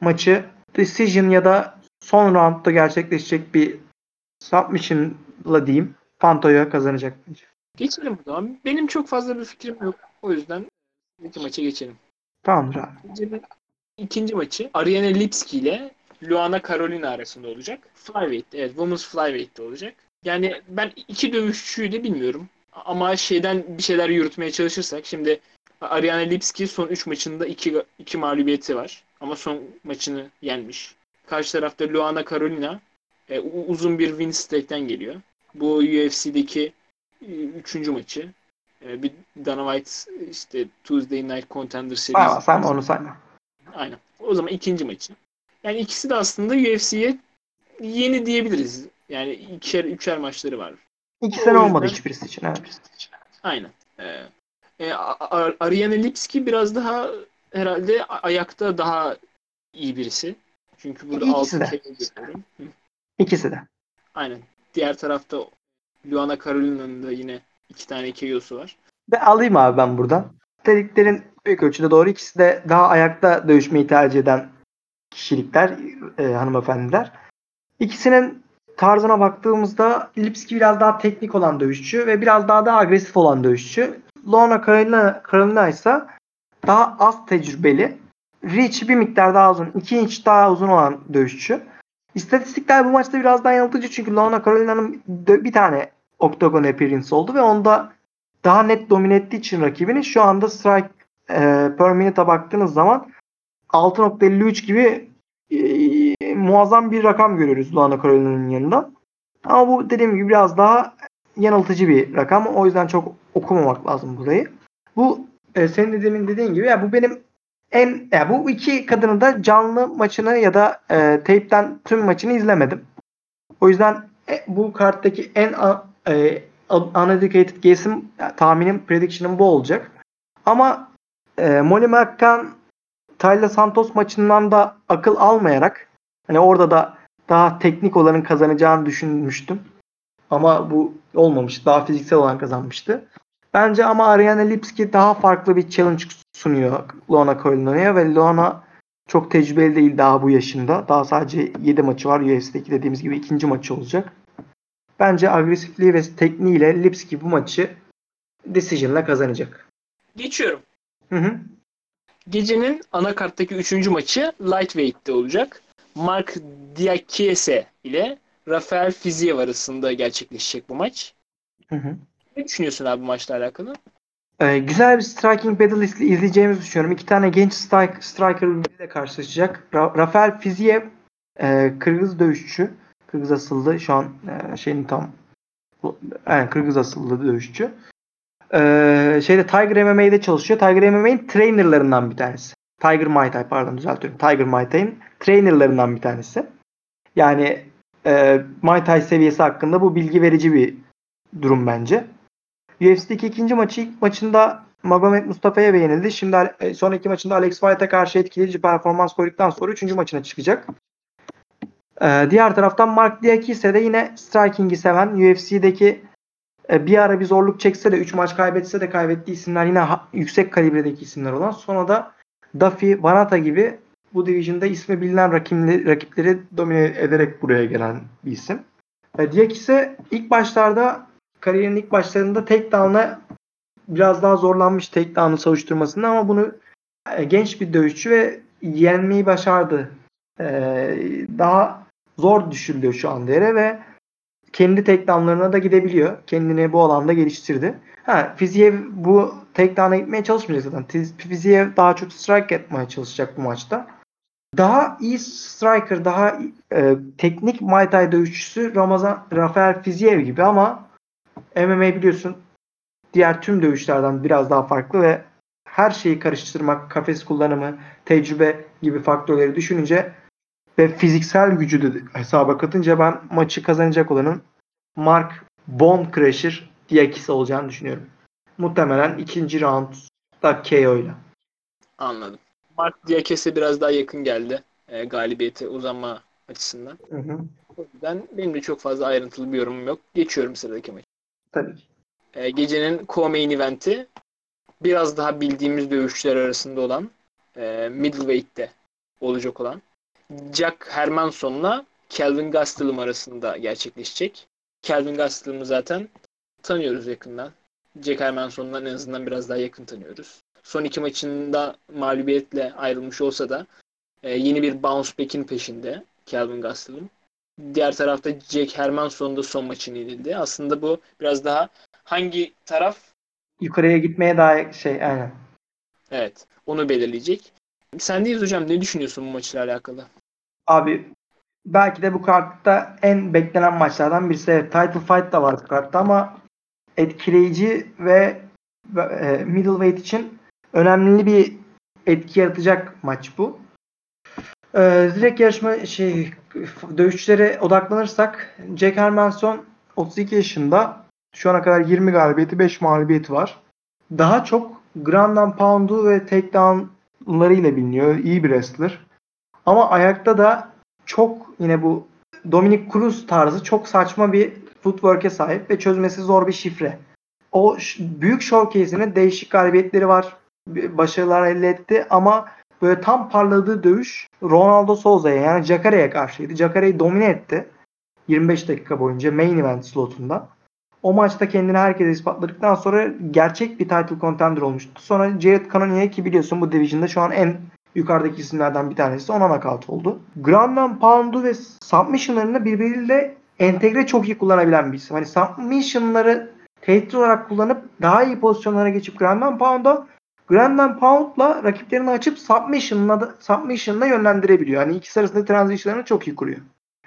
maçı decision ya da son roundda gerçekleşecek bir submission'la diyeyim Pantoya kazanacak bence. Geçelim o zaman. Benim çok fazla bir fikrim yok. O yüzden iki maça geçelim. Tamamdır abi. İkinci, ikinci maçı Ariane Lipski ile Luana Carolina arasında olacak. Flyweight, evet Women's Flyweight'te olacak. Yani ben iki dövüşçüyü de bilmiyorum. Ama şeyden bir şeyler yürütmeye çalışırsak şimdi Ariane Lipski son 3 maçında 2 2 mağlubiyeti var. Ama son maçını yenmiş. Karşı tarafta Luana Carolina e, uzun bir win streak'ten geliyor. Bu UFC'deki 3. maçı. E, bir Dana White işte Tuesday Night Contender Sayma, serisi. sayma onu sayma. Aynen. O zaman ikinci maçı. Yani ikisi de aslında UFC'ye yeni diyebiliriz. Yani ikişer, üçer maçları var. İki sene olmadı hiçbirisi için. Evet. Aynen. Ee, e, Ariane Lipski biraz daha herhalde ayakta daha iyi birisi. Çünkü burada İkisi 6 de. görüyorum. İkisi de. Aynen. Diğer tarafta Luana Carolina'nın da yine iki tane KO'su var. De alayım abi ben buradan. Dediklerin büyük ölçüde doğru. İkisi de daha ayakta dövüşmeyi tercih eden kişilikler, e, hanımefendiler. İkisinin tarzına baktığımızda Lipski biraz daha teknik olan dövüşçü ve biraz daha da agresif olan dövüşçü. Lorna Carolina, Carolina ise daha az tecrübeli. Reach'i bir miktar daha uzun. 2 inç daha uzun olan dövüşçü. İstatistikler bu maçta biraz daha yanıltıcı çünkü Lorna Carolina'nın bir tane Octagon appearance oldu ve onda daha net domine ettiği için rakibini şu anda strike e, per minute'a baktığınız zaman 6.53 gibi e, muazzam bir rakam görüyoruz Luana Carolina'nın yanında. Ama bu dediğim gibi biraz daha yanıltıcı bir rakam. O yüzden çok okumamak lazım burayı. Bu e, senin de demin dediğin gibi ya bu benim en ya bu iki kadını da canlı maçını ya da e, tape'ten tüm maçını izlemedim. O yüzden e, bu karttaki en a- e, guess'im tahminim prediction'ım bu olacak. Ama e, Molly McCann Tyler Santos maçından da akıl almayarak hani orada da daha teknik olanın kazanacağını düşünmüştüm. Ama bu olmamış. Daha fiziksel olan kazanmıştı. Bence ama Ariane Lipski daha farklı bir challenge sunuyor Luana Carolina'ya ve Luana Çok tecrübeli değil daha bu yaşında. Daha sadece 7 maçı var. UFC'deki dediğimiz gibi ikinci maçı olacak. Bence agresifliği ve tekniğiyle Lipski bu maçı decision'la kazanacak. Geçiyorum. Hı hı. Gecenin anakarttaki üçüncü maçı Lightweight'te olacak. Mark Diakese ile Rafael Fiziev arasında gerçekleşecek bu maç. Hı hı. Ne düşünüyorsun abi bu maçla alakalı? Ee, güzel bir striking battle izle- izleyeceğimizi düşünüyorum. İki tane genç strike, striker birbiriyle karşılaşacak. Ra- Rafael Fiziev e, Kırgız dövüşçü. Kırgız asıllı şu an e, şeyin tam yani Kırgız asıllı dövüşçü. Ee, şeyde Tiger MMA'de çalışıyor. Tiger MMA'in trainerlarından bir tanesi. Tiger Muay Thai pardon düzeltiyorum. Tiger Muay Thai'nin trainerlarından bir tanesi. Yani e, Muay Thai seviyesi hakkında bu bilgi verici bir durum bence. UFC'deki ikinci maçı ilk maçında Magomed Mustafa'ya beğenildi. Şimdi e, son iki maçında Alex White'a karşı etkileyici performans koyduktan sonra üçüncü maçına çıkacak. Ee, diğer taraftan Mark Diakise de yine striking'i seven UFC'deki bir ara bir zorluk çekse de 3 maç kaybetse de kaybettiği isimler yine yüksek kalibredeki isimler olan. Sonra da Duffy, Vanata gibi bu division'da ismi bilinen rakimli, rakipleri domine ederek buraya gelen bir isim. E, Diakise ilk başlarda kariyerinin ilk başlarında takedown'a biraz daha zorlanmış takedown'ı savuşturmasında ama bunu e, genç bir dövüşçü ve yenmeyi başardı. E, daha zor düşürülüyor şu anda yere ve kendi takedown'larına da gidebiliyor. Kendini bu alanda geliştirdi. Ha, Fiziev bu takedown'a gitmeye çalışmayacak zaten. Fiziev daha çok strike etmeye çalışacak bu maçta. Daha iyi striker, daha e, teknik Muay Thai dövüşçüsü Ramazan Rafael Fiziev gibi ama MMA biliyorsun diğer tüm dövüşlerden biraz daha farklı ve her şeyi karıştırmak, kafes kullanımı, tecrübe gibi faktörleri düşününce ve fiziksel gücü de hesaba katınca ben maçı kazanacak olanın Mark Bone Crusher Diakis olacağını düşünüyorum. Muhtemelen ikinci roundda KO ile. Anladım. Mark Diakese biraz daha yakın geldi e, galibiyete uzanma açısından. Hı hı. O yüzden benim de çok fazla ayrıntılı bir yorumum yok. Geçiyorum sıradaki maç. Tabii ki. E, gecenin co-main eventi biraz daha bildiğimiz dövüşçüler arasında olan e, middleweight'te olacak olan Jack Hermansson'la Kelvin Gastelum arasında gerçekleşecek. Kelvin Gastelum'u zaten tanıyoruz yakından. Jack Hermansson'dan en azından biraz daha yakın tanıyoruz. Son iki maçında mağlubiyetle ayrılmış olsa da e, yeni bir bounce back'in peşinde Kelvin Gastelum. Diğer tarafta Jack Hermansson da son maçını yenildi. Aslında bu biraz daha hangi taraf Yukarıya gitmeye daha şey aynen. evet onu belirleyecek. Sendeyiz hocam ne düşünüyorsun bu maçla alakalı? Abi belki de bu kartta en beklenen maçlardan birisi. Title fight da var bu kartta ama etkileyici ve e, middleweight için önemli bir etki yaratacak maç bu. Ee, direkt yarışma şey dövüşçülere odaklanırsak Jack Hermanson 32 yaşında. Şu ana kadar 20 galibiyeti, 5 mağlubiyeti var. Daha çok ground and pound'u ve takedown'larıyla biliniyor. İyi bir wrestler. Ama ayakta da çok yine bu Dominic Cruz tarzı çok saçma bir footwork'e sahip ve çözmesi zor bir şifre. O büyük showcase'inin değişik galibiyetleri var. Başarılar elde etti ama böyle tam parladığı dövüş Ronaldo Souza'ya yani Jacare'ye karşıydı. Jacare'yi domine etti. 25 dakika boyunca main event slotunda. O maçta kendini herkese ispatladıktan sonra gerçek bir title contender olmuştu. Sonra Jared Cannonier ki biliyorsun bu division'da şu an en yukarıdaki isimlerden bir tanesi. Ona knockout oldu. Ground and Pound'u ve submission'larını birbiriyle entegre çok iyi kullanabilen bir isim. Hani submission'ları tehdit olarak kullanıp daha iyi pozisyonlara geçip Ground and Pound'a Ground and Pound'la rakiplerini açıp submission'la submission'la yönlendirebiliyor. Hani ikisi arasında transition'larını çok iyi kuruyor.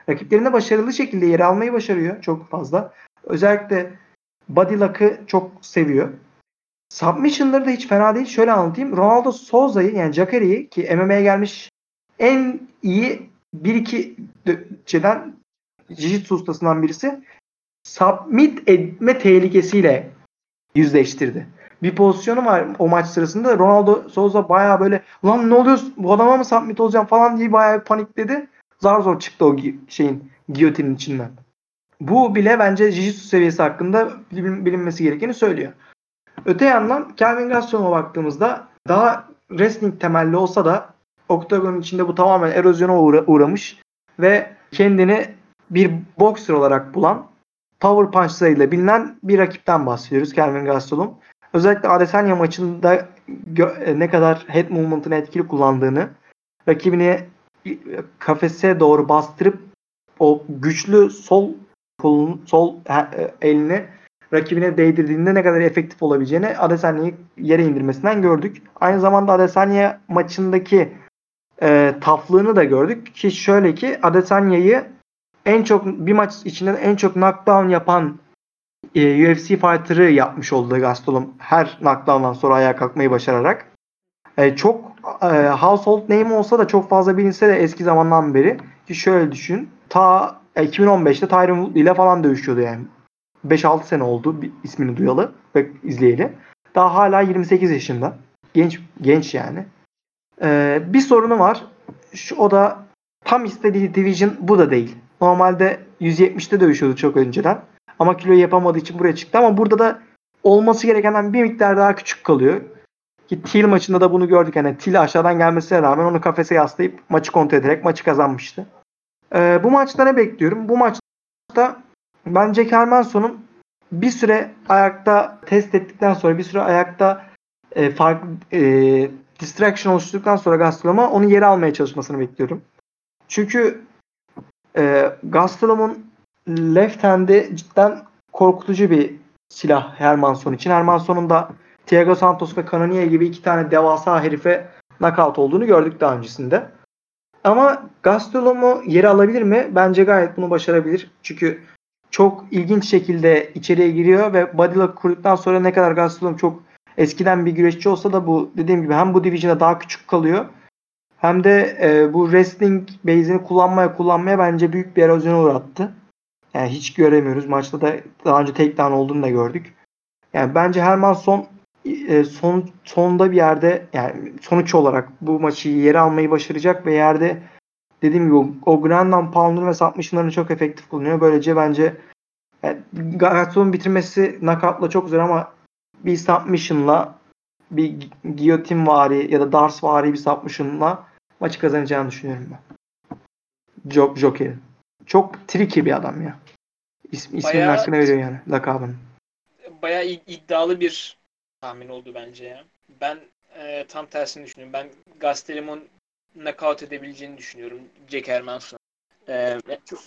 Rakiplerine başarılı şekilde yer almayı başarıyor çok fazla. Özellikle body lock'ı çok seviyor. Submission'ları da hiç fena değil. Şöyle anlatayım. Ronaldo Souza'yı yani Jacare'yi ki MMA'ye gelmiş en iyi 1-2 dö- şeyden Jiu-Jitsu ustasından birisi submit etme tehlikesiyle yüzleştirdi. Bir pozisyonu var o maç sırasında. Ronaldo Souza baya böyle lan ne oluyor bu adama mı submit olacağım falan diye baya panikledi. Zar zor çıktı o şeyin giyotinin içinden. Bu bile bence Jiu-Jitsu seviyesi hakkında bilin- bilinmesi gerekeni söylüyor. Öte yandan Kelvin Gastelum'a baktığımızda daha wrestling temelli olsa da oktagonun içinde bu tamamen erozyona uğra- uğramış ve kendini bir boxer olarak bulan power punchlarıyla bilinen bir rakipten bahsediyoruz Kelvin Gastelum. Özellikle Adesanya maçında e, ne kadar head movement'ını etkili kullandığını, rakibini kafese doğru bastırıp o güçlü sol kolun sol e, elini rakibine değdirdiğinde ne kadar efektif olabileceğini Adesanya'yı yere indirmesinden gördük. Aynı zamanda Adesanya maçındaki e, taflığını da gördük ki şöyle ki Adesanya'yı en çok bir maç içinde en çok knockdown yapan e, UFC fighter'ı yapmış oldu Gastelum her knockdown'dan sonra ayağa kalkmayı başararak. E, çok e, household name olsa da çok fazla bilinse de eski zamandan beri ki şöyle düşün. Ta e, 2015'te Tyron Woodley ile falan dövüşüyordu yani. 5-6 sene oldu ismini duyalı ve izleyeli. Daha hala 28 yaşında. Genç genç yani. Ee, bir sorunu var. Şu, o da tam istediği division bu da değil. Normalde 170'te dövüşüyordu çok önceden. Ama kilo yapamadığı için buraya çıktı. Ama burada da olması gerekenden bir miktar daha küçük kalıyor. Ki Til maçında da bunu gördük. Hani Til aşağıdan gelmesine rağmen onu kafese yaslayıp maçı kontrol ederek maçı kazanmıştı. Ee, bu maçta ne bekliyorum? Bu maçta ben Jack bir süre ayakta test ettikten sonra bir süre ayakta e, farklı e, distraction oluşturduktan sonra Gastelum'a onu yere almaya çalışmasını bekliyorum. Çünkü e, Gastelum'un left hand'i cidden korkutucu bir silah Hermanson için. Hermanson'un da Thiago Santos ve Cannonier gibi iki tane devasa herife knockout olduğunu gördük daha öncesinde. Ama Gastelum'u yere alabilir mi? Bence gayet bunu başarabilir. Çünkü çok ilginç şekilde içeriye giriyor ve bodylock kurduktan sonra ne kadar Gastelum çok eskiden bir güreşçi olsa da bu dediğim gibi hem bu division'a daha küçük kalıyor hem de e, bu wrestling base'ini kullanmaya kullanmaya bence büyük bir erozyona uğrattı. Yani hiç göremiyoruz. Maçta da daha önce takedown olduğunu da gördük. Yani bence Hermanson e, son sonda bir yerde yani sonuç olarak bu maçı yere almayı başaracak ve yerde dediğim gibi o, o Grandland Pound'unu ve submission'larını çok efektif kullanıyor. Böylece bence yani, Gaston'un bitirmesi knockout'la çok zor ama bir submission'la bir guillotine vari ya da Dars vari bir submission'la maçı kazanacağını düşünüyorum ben. Jok Joker'in. Çok tricky bir adam ya. İsm, isminin hakkını veriyor yani lakabını. Bayağı id- iddialı bir tahmin oldu bence ya. Ben e, tam tersini düşünüyorum. Ben Gastelum'un knockout edebileceğini düşünüyorum Jack Hermanson'a. E, yani çok,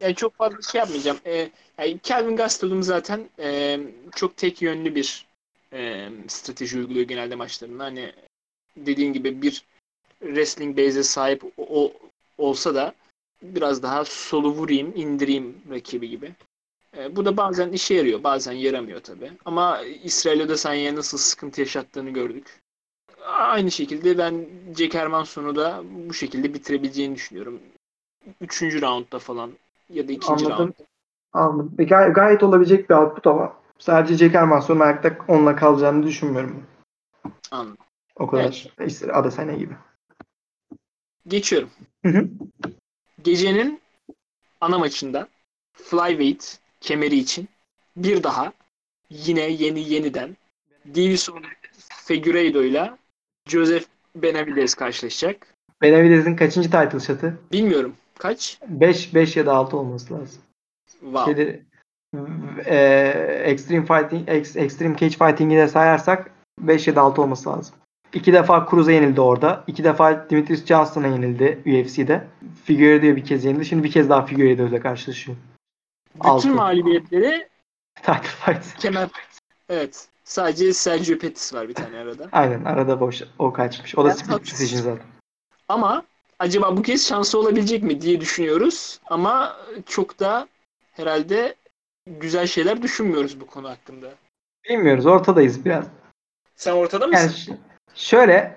yani çok fazla şey yapmayacağım. E, yani Kelvin Gastelum zaten e, çok tek yönlü bir e, strateji uyguluyor genelde maçlarında. Hani dediğin gibi bir wrestling base'e sahip o, o- olsa da biraz daha solu vurayım, indireyim rakibi gibi. E, bu da bazen işe yarıyor, bazen yaramıyor tabii. Ama İsrail Adesanya'ya nasıl sıkıntı yaşattığını gördük. Aynı şekilde ben Jack Hermanson'u da bu şekilde bitirebileceğini düşünüyorum. Üçüncü roundda falan ya da ikinci Anladım. round. Anladım. Gay- gayet olabilecek bir output ama sadece Jack Hermanson'un ayakta onunla kalacağını düşünmüyorum. Anladım. O kadar. İşte Adesanya gibi. Geçiyorum. Hı hı. Gecenin ana maçında Flyweight kemeri için bir daha yine yeni yeniden Davison Figueiredo ile Joseph Benavidez karşılaşacak. Benavidez'in kaçıncı title shot'ı? Bilmiyorum kaç? 5 5 ya da 6 olması lazım. Wow. Şeyde, e, Extreme Fighting Ex- Extreme Cage Fighting'i de sayarsak 5 ya da 6 olması lazım. İki defa Cruz'a yenildi orada. İki defa Demetrius Johnson'a yenildi UFC'de. Figueiredo'ya bir kez yenildi. Şimdi bir kez daha Figueiredo'yla karşılaşıyor. Bütün altı. mağlubiyetleri kemer. Evet. Sadece Sergio Pettis var bir tane arada. Aynen arada boş o kaçmış. O da tatsız. decision zaten. Ama acaba bu kez şansı olabilecek mi diye düşünüyoruz. Ama çok da herhalde güzel şeyler düşünmüyoruz bu konu hakkında. Bilmiyoruz ortadayız biraz. Sen ortada mısın? Yani ş- şöyle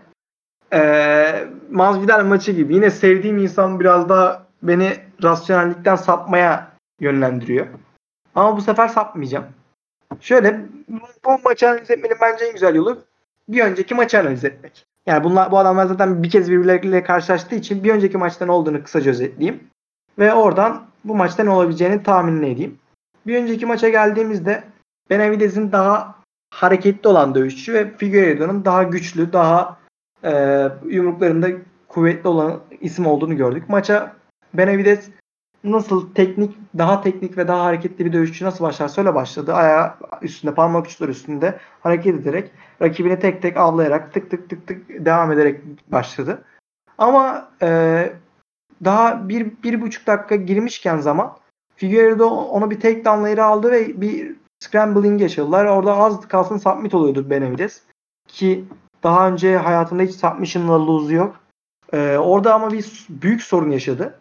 eee Masvidal maçı gibi yine sevdiğim insan biraz daha beni rasyonellikten sapmaya yönlendiriyor. Ama bu sefer sapmayacağım. Şöyle bu maçı analiz etmenin bence en güzel yolu bir önceki maçı analiz etmek. Yani bunlar bu adamlar zaten bir kez birbirleriyle karşılaştığı için bir önceki maçta ne olduğunu kısaca özetleyeyim. Ve oradan bu maçta ne olabileceğini tahmin edeyim. Bir önceki maça geldiğimizde Benavidez'in daha hareketli olan dövüşçü ve Figueiredo'nun daha güçlü, daha e, yumruklarında kuvvetli olan isim olduğunu gördük. Maça Benavides nasıl teknik, daha teknik ve daha hareketli bir dövüşçü nasıl başlarsa öyle başladı. Ayağı üstünde, parmak uçları üstünde hareket ederek, rakibini tek tek avlayarak, tık tık tık tık devam ederek başladı. Ama e, daha bir, bir buçuk dakika girmişken zaman Figueiredo onu bir tek down'la aldı ve bir scrambling yaşadılar. Orada az kalsın submit oluyordu Benavides. Ki daha önce hayatında hiç submission'la lose yok. Ee, orada ama bir büyük sorun yaşadı.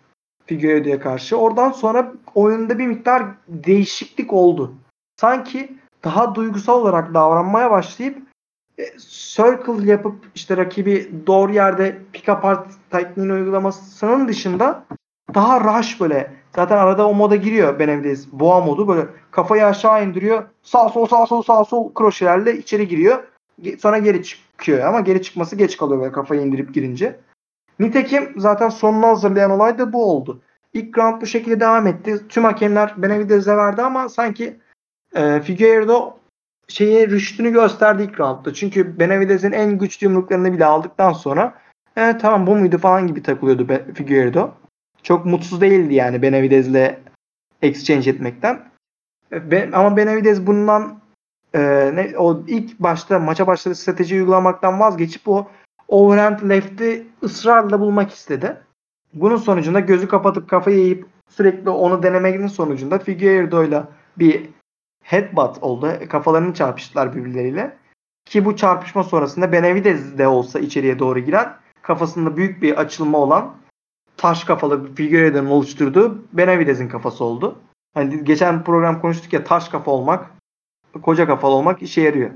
Figueiredo'ya karşı. Oradan sonra oyunda bir miktar değişiklik oldu. Sanki daha duygusal olarak davranmaya başlayıp e, circle yapıp işte rakibi doğru yerde pick apart tekniğini uygulamasının dışında daha rush böyle zaten arada o moda giriyor Benavides boğa modu böyle kafayı aşağı indiriyor sağ sol sağ sol sağ sol kroşelerle içeri giriyor sonra geri çıkıyor ama geri çıkması geç kalıyor böyle kafayı indirip girince. Nitekim zaten sonunu hazırlayan olay da bu oldu. İlk round bu şekilde devam etti. Tüm hakemler Benavides'e verdi ama sanki e, Figueiredo şeyi rüştünü gösterdi ilk roundda. Çünkü Benavides'in en güçlü yumruklarını bile aldıktan sonra e, tamam bu muydu falan gibi takılıyordu Be- Figueiredo. Çok mutsuz değildi yani Benavides'le exchange etmekten. E, Be- ama Benavides bundan e, ne, o ilk başta maça başladığı strateji uygulamaktan vazgeçip o overhand left'i ısrarla bulmak istedi. Bunun sonucunda gözü kapatıp kafayı eğip sürekli onu denemenin sonucunda Figueiredo'yla bir headbutt oldu. Kafalarını çarpıştılar birbirleriyle. Ki bu çarpışma sonrasında Benavides de olsa içeriye doğru giren kafasında büyük bir açılma olan taş kafalı Figueiredo'nun oluşturduğu Benavides'in kafası oldu. Hani geçen program konuştuk ya taş kafa olmak, koca kafalı olmak işe yarıyor.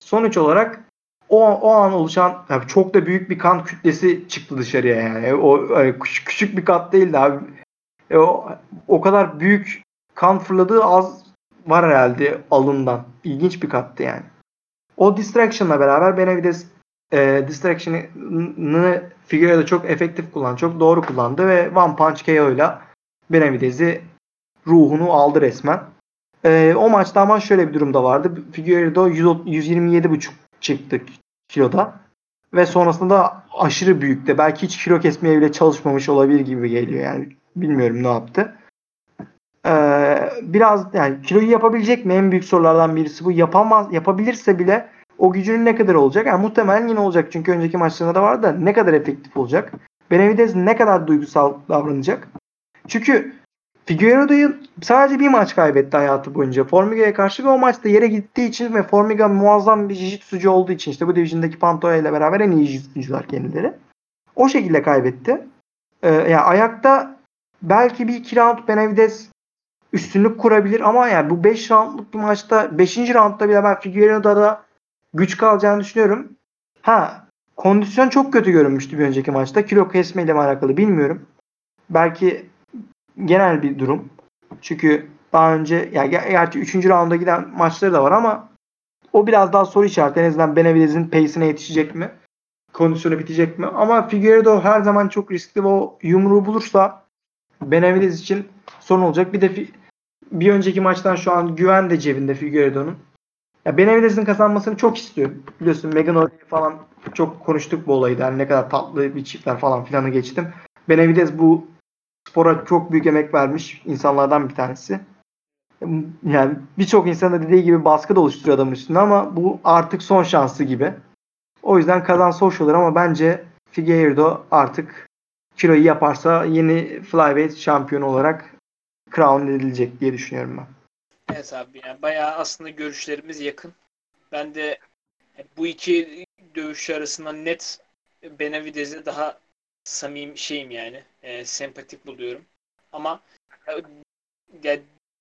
Sonuç olarak o, o an oluşan yani çok da büyük bir kan kütlesi çıktı dışarıya yani. O yani küçük, küçük bir kat değildi abi. E, o, o kadar büyük kan fırladığı az var herhalde alından. İlginç bir kattı yani. O distraction'la beraber Benavides e, distraction'ını Figueiredo çok efektif kullandı. Çok doğru kullandı ve One Punch KO ile Benavides'i ruhunu aldı resmen. E, o maçta ama şöyle bir durum da vardı. Figueiredo 127,5 çıktı kiloda. Ve sonrasında da aşırı büyüktü. Belki hiç kilo kesmeye bile çalışmamış olabilir gibi geliyor yani. Bilmiyorum ne yaptı. Ee, biraz yani kiloyu yapabilecek mi? En büyük sorulardan birisi bu. Yapamaz, yapabilirse bile o gücünün ne kadar olacak? Yani muhtemelen yine olacak. Çünkü önceki maçlarında da vardı da ne kadar efektif olacak? Benavides ne kadar duygusal davranacak? Çünkü Figueiredo'yu sadece bir maç kaybetti hayatı boyunca Formiga'ya karşı ve o maçta yere gittiği için ve Formiga muazzam bir jiu olduğu için işte bu division'daki Pantoja ile beraber en iyi jiu kendileri. O şekilde kaybetti. Ee, yani ayakta belki bir iki round Benavides üstünlük kurabilir ama yani bu 5 roundluk bir maçta 5. roundda bile ben Figueiredo'da güç kalacağını düşünüyorum. Ha kondisyon çok kötü görünmüştü bir önceki maçta. Kilo kesmeyle mi alakalı bilmiyorum. Belki genel bir durum. Çünkü daha önce yani gerçi 3. raunda giden maçları da var ama o biraz daha soru işareti. En azından Benavides'in pace'ine yetişecek mi? Kondisyonu bitecek mi? Ama Figueiredo her zaman çok riskli ve o yumruğu bulursa Benavides için sorun olacak. Bir de bir önceki maçtan şu an güven de cebinde Figueiredo'nun. Ya Benavides'in kazanmasını çok istiyor. Biliyorsun Megan O'Reilly falan çok konuştuk bu olayı. Yani ne kadar tatlı bir çiftler falan filanı geçtim. Benavides bu spora çok büyük emek vermiş insanlardan bir tanesi. Yani birçok insan da dediği gibi baskı da oluşturuyor adamın üstünde ama bu artık son şansı gibi. O yüzden kazansa hoş olur ama bence Figueiredo artık kiloyu yaparsa yeni flyweight şampiyonu olarak crown edilecek diye düşünüyorum ben. Evet abi yani bayağı aslında görüşlerimiz yakın. Ben de bu iki dövüşçü arasında net Benavides'e daha samim şeyim yani. E, sempatik buluyorum. Ama ya,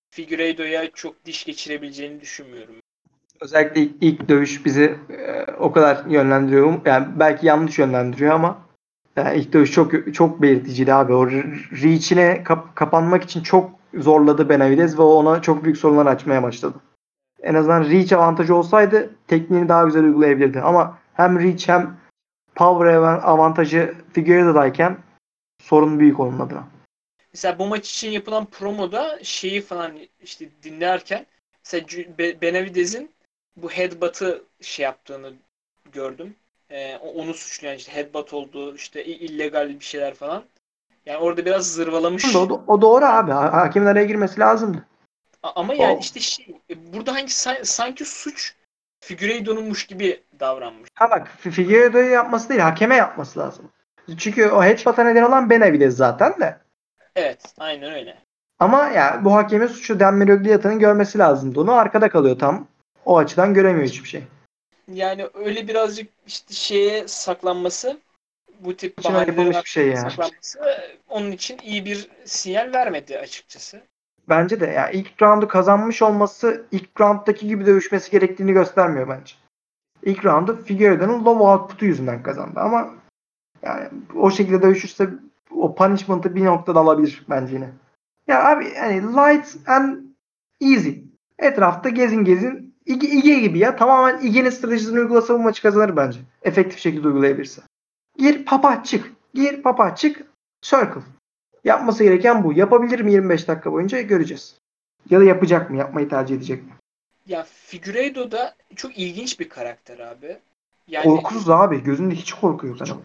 Figueiredo'ya çok diş geçirebileceğini düşünmüyorum. Özellikle ilk, ilk dövüş bizi e, o kadar yönlendiriyor. Yani belki yanlış yönlendiriyor ama yani ilk dövüş çok çok belirticiydi abi. O reach'ine kap, kapanmak için çok zorladı Benavides ve ona çok büyük sorunlar açmaya başladı. En azından reach avantajı olsaydı tekniğini daha güzel uygulayabilirdi. Ama hem reach hem power avantajı Figueiredo'dayken sorun büyük onun adına. Mesela bu maç için yapılan promoda şeyi falan işte dinlerken mesela Benavides'in bu headbutt'ı şey yaptığını gördüm. e, onu suçlayan işte headbutt oldu işte illegal bir şeyler falan. Yani orada biraz zırvalamış. O, o doğru abi. Hakemin araya girmesi lazımdı. Ama yani o... işte şey burada hangi sanki suç Figueiredo'nunmuş gibi davranmış. Ha bak Figueiredo'yu yapması değil hakeme yapması lazım. Çünkü o headbutt'a neden olan Benavides zaten de. Evet aynen öyle. Ama ya yani bu hakemin suçu Dan Mirogliata'nın görmesi lazımdı. Onu arkada kalıyor tam. O açıdan göremiyor hiçbir şey. Yani öyle birazcık işte şeye saklanması bu tip bahanelerin şey yani. saklanması onun için iyi bir sinyal vermedi açıkçası. Bence de yani ilk roundu kazanmış olması ilk rounddaki gibi dövüşmesi gerektiğini göstermiyor bence. İlk roundu Figueiredo'nun low output'u yüzünden kazandı ama yani o şekilde dövüşürse o punishment'ı bir noktada alabilir bence yine. Ya abi yani light and easy. Etrafta gezin gezin. İge, İge gibi ya. Tamamen İge'nin stratejisini uygulasa bu maçı kazanır bence. Efektif şekilde uygulayabilirse. Gir papa çık. Gir papa çık. Circle. Yapması gereken bu. Yapabilir mi 25 dakika boyunca göreceğiz. Ya da yapacak mı? Yapmayı tercih edecek mi? Ya Figueiredo da çok ilginç bir karakter abi. Yani, Korkusuz abi. Gözünde hiç korku yok adam.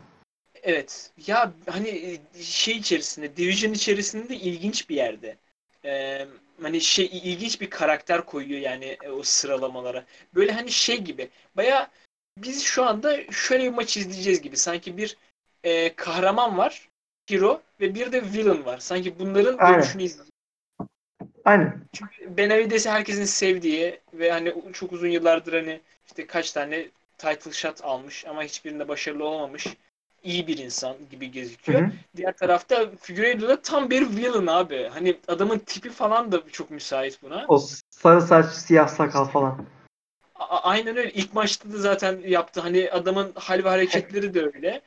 Evet. Ya hani e, şey içerisinde, Division içerisinde ilginç bir yerde. Ee, hani şey ilginç bir karakter koyuyor yani e, o sıralamalara. Böyle hani şey gibi. Baya biz şu anda şöyle bir maç izleyeceğiz gibi. Sanki bir e, kahraman var, hero ve bir de villain var. Sanki bunların Aynen. dönüşünü izleyeceğiz. Aynen. Çünkü Benavides'i herkesin sevdiği ve hani çok uzun yıllardır hani işte kaç tane title shot almış ama hiçbirinde başarılı olamamış iyi bir insan gibi gözüküyor. Hı hı. Diğer tarafta Figueiredo da tam bir villain abi. Hani adamın tipi falan da çok müsait buna. O sarı saç, siyah sakal falan. A- aynen öyle. İlk maçta da zaten yaptı. Hani adamın hal ve hareketleri de öyle.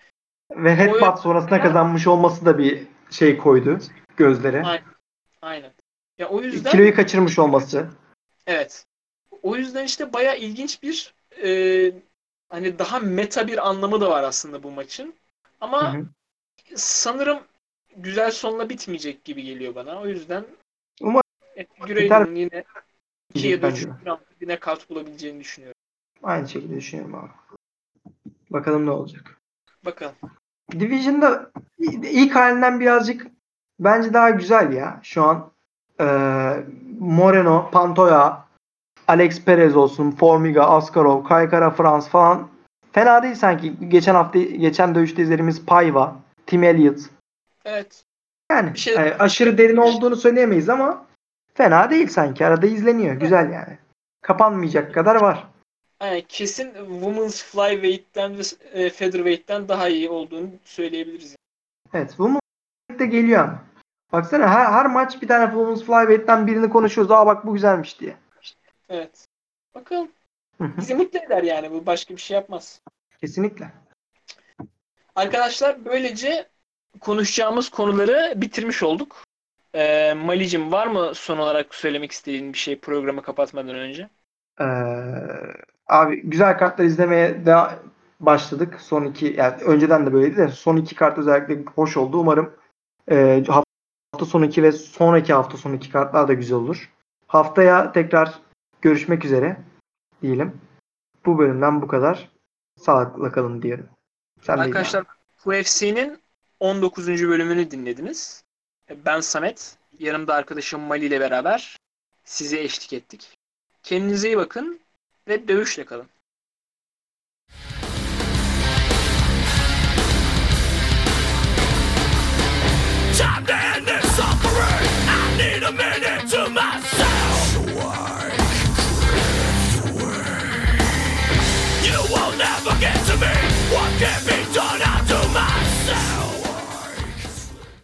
Ve headbutt sonrasında kazanmış olması da bir şey koydu gözlere. Aynen. Aynen. Ya o yüzden kiloyu kaçırmış olması. Evet. O yüzden işte baya ilginç bir e, hani daha meta bir anlamı da var aslında bu maçın. Ama hı hı. sanırım güzel sonla bitmeyecek gibi geliyor bana. O yüzden Umarım Gürey'in yine 2 ya da 3 yine kart bulabileceğini düşünüyorum. Aynı şekilde düşünüyorum abi. Bakalım ne olacak. Bakalım. Division'da ilk halinden birazcık bence daha güzel ya. Şu an e, Moreno, Pantoya, Alex Perez olsun, Formiga, Askarov, Kaykara Frans falan Fena değil sanki. Geçen hafta geçen dövüşte izlediğimiz Payva, Tim Elliott. Evet. Yani şey... e, aşırı derin olduğunu söyleyemeyiz ama fena değil sanki. Arada izleniyor. Güzel yani. Kapanmayacak kadar var. Yani kesin Women's Flyweight'ten ve e, Featherweight'ten daha iyi olduğunu söyleyebiliriz. Evet. Women's de geliyor ama. Baksana her, her maç bir tane Women's Flyweight'ten birini konuşuyoruz. Aa bak bu güzelmiş diye. Evet. Bakalım. Bizi mutlu eder yani. Bu başka bir şey yapmaz. Kesinlikle. Arkadaşlar böylece konuşacağımız konuları bitirmiş olduk. Ee, Malicim var mı son olarak söylemek istediğin bir şey programı kapatmadan önce? Ee, abi güzel kartlar izlemeye de başladık. Son iki yani önceden de böyleydi de son iki kart özellikle hoş oldu. Umarım e, hafta sonu iki ve sonraki hafta sonu iki kartlar da güzel olur. Haftaya tekrar görüşmek üzere diyelim. Bu bölümden bu kadar. Sağlıkla kalın diyelim. Sen Arkadaşlar UFC'nin 19. bölümünü dinlediniz. Ben Samet. Yanımda arkadaşım Mali ile beraber size eşlik ettik. Kendinize iyi bakın ve dövüşle kalın. Time